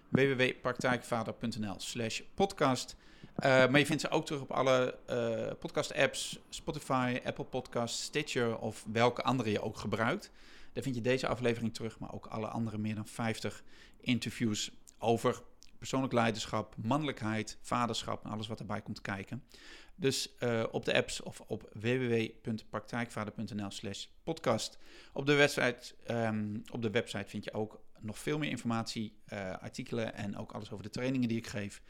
[SPEAKER 1] www.praktijkvader.nl slash podcast. Eh, maar je vindt ze ook terug op alle eh, podcast-apps, Spotify, Apple Podcasts, Stitcher of welke andere je ook gebruikt. Daar vind je deze aflevering terug, maar ook alle andere meer dan 50 interviews over persoonlijk leiderschap, mannelijkheid, vaderschap en alles wat erbij komt kijken. Dus eh, op de apps of op www.praktijkvader.nl slash podcast. Op de, website, ehm, op de website vind je ook nog veel meer informatie, eh, artikelen en ook alles over de trainingen die ik geef.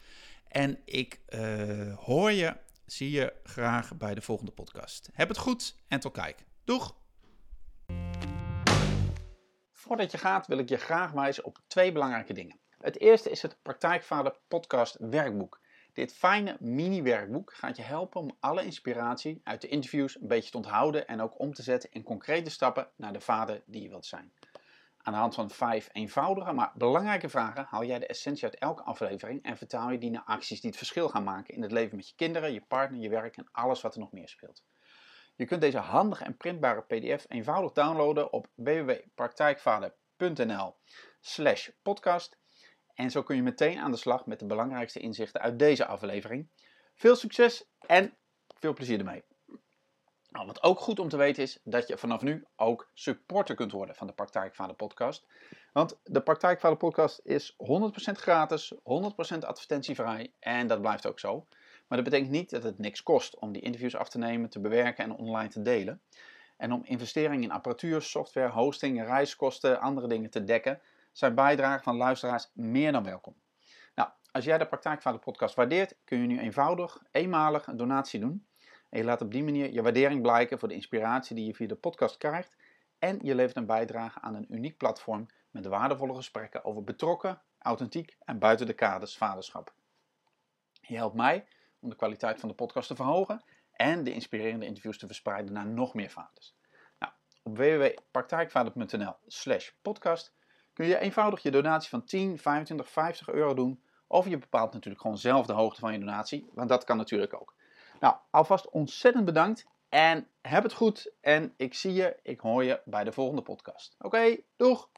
[SPEAKER 1] En ik eh, hoor je, zie je graag bij de volgende podcast. Heb het goed en tot kijk. Doeg! Voordat je gaat wil ik je graag wijzen op twee belangrijke dingen. Het eerste is het Praktijkvader Podcast Werkboek. Dit fijne mini-werkboek gaat je helpen om alle inspiratie uit de interviews een beetje te onthouden en ook om te zetten in concrete stappen naar de vader die je wilt zijn. Aan de hand van vijf eenvoudige, maar belangrijke vragen haal jij de essentie uit elke aflevering en vertaal je die naar acties die het verschil gaan maken in het leven met je kinderen, je partner, je werk en alles wat er nog meer speelt. Je kunt deze handige en printbare PDF eenvoudig downloaden op www.praktijkvader.nl slash podcast. En zo kun je meteen aan de slag met de belangrijkste inzichten uit deze aflevering. Veel succes en veel plezier ermee. Nou, wat ook goed om te weten is dat je vanaf nu ook supporter kunt worden van de Praktijkvader podcast. Want de Praktijkvader podcast is 100% gratis, 100% advertentievrij en dat blijft ook zo. Maar dat betekent niet dat het niks kost om die interviews af te nemen, te bewerken en online te delen. En om investeringen in apparatuur, software, hosting, reiskosten, andere dingen te dekken, zijn bijdragen van luisteraars meer dan welkom. Nou, als jij de Praktijkvader podcast waardeert, kun je nu eenvoudig, eenmalig een donatie doen. En je laat op die manier je waardering blijken voor de inspiratie die je via de podcast krijgt. En je levert een bijdrage aan een uniek platform met waardevolle gesprekken over betrokken, authentiek en buiten de kaders vaderschap. Je helpt mij om de kwaliteit van de podcast te verhogen en de inspirerende interviews te verspreiden naar nog meer vaders. Nou, op www.praktijkvader.nl slash podcast kun je eenvoudig je donatie van 10, 25, 50 euro doen. Of je bepaalt natuurlijk gewoon zelf de hoogte van je donatie, want dat kan natuurlijk ook. Nou, alvast ontzettend bedankt en heb het goed. En ik zie je, ik hoor je bij de volgende podcast. Oké, doeg!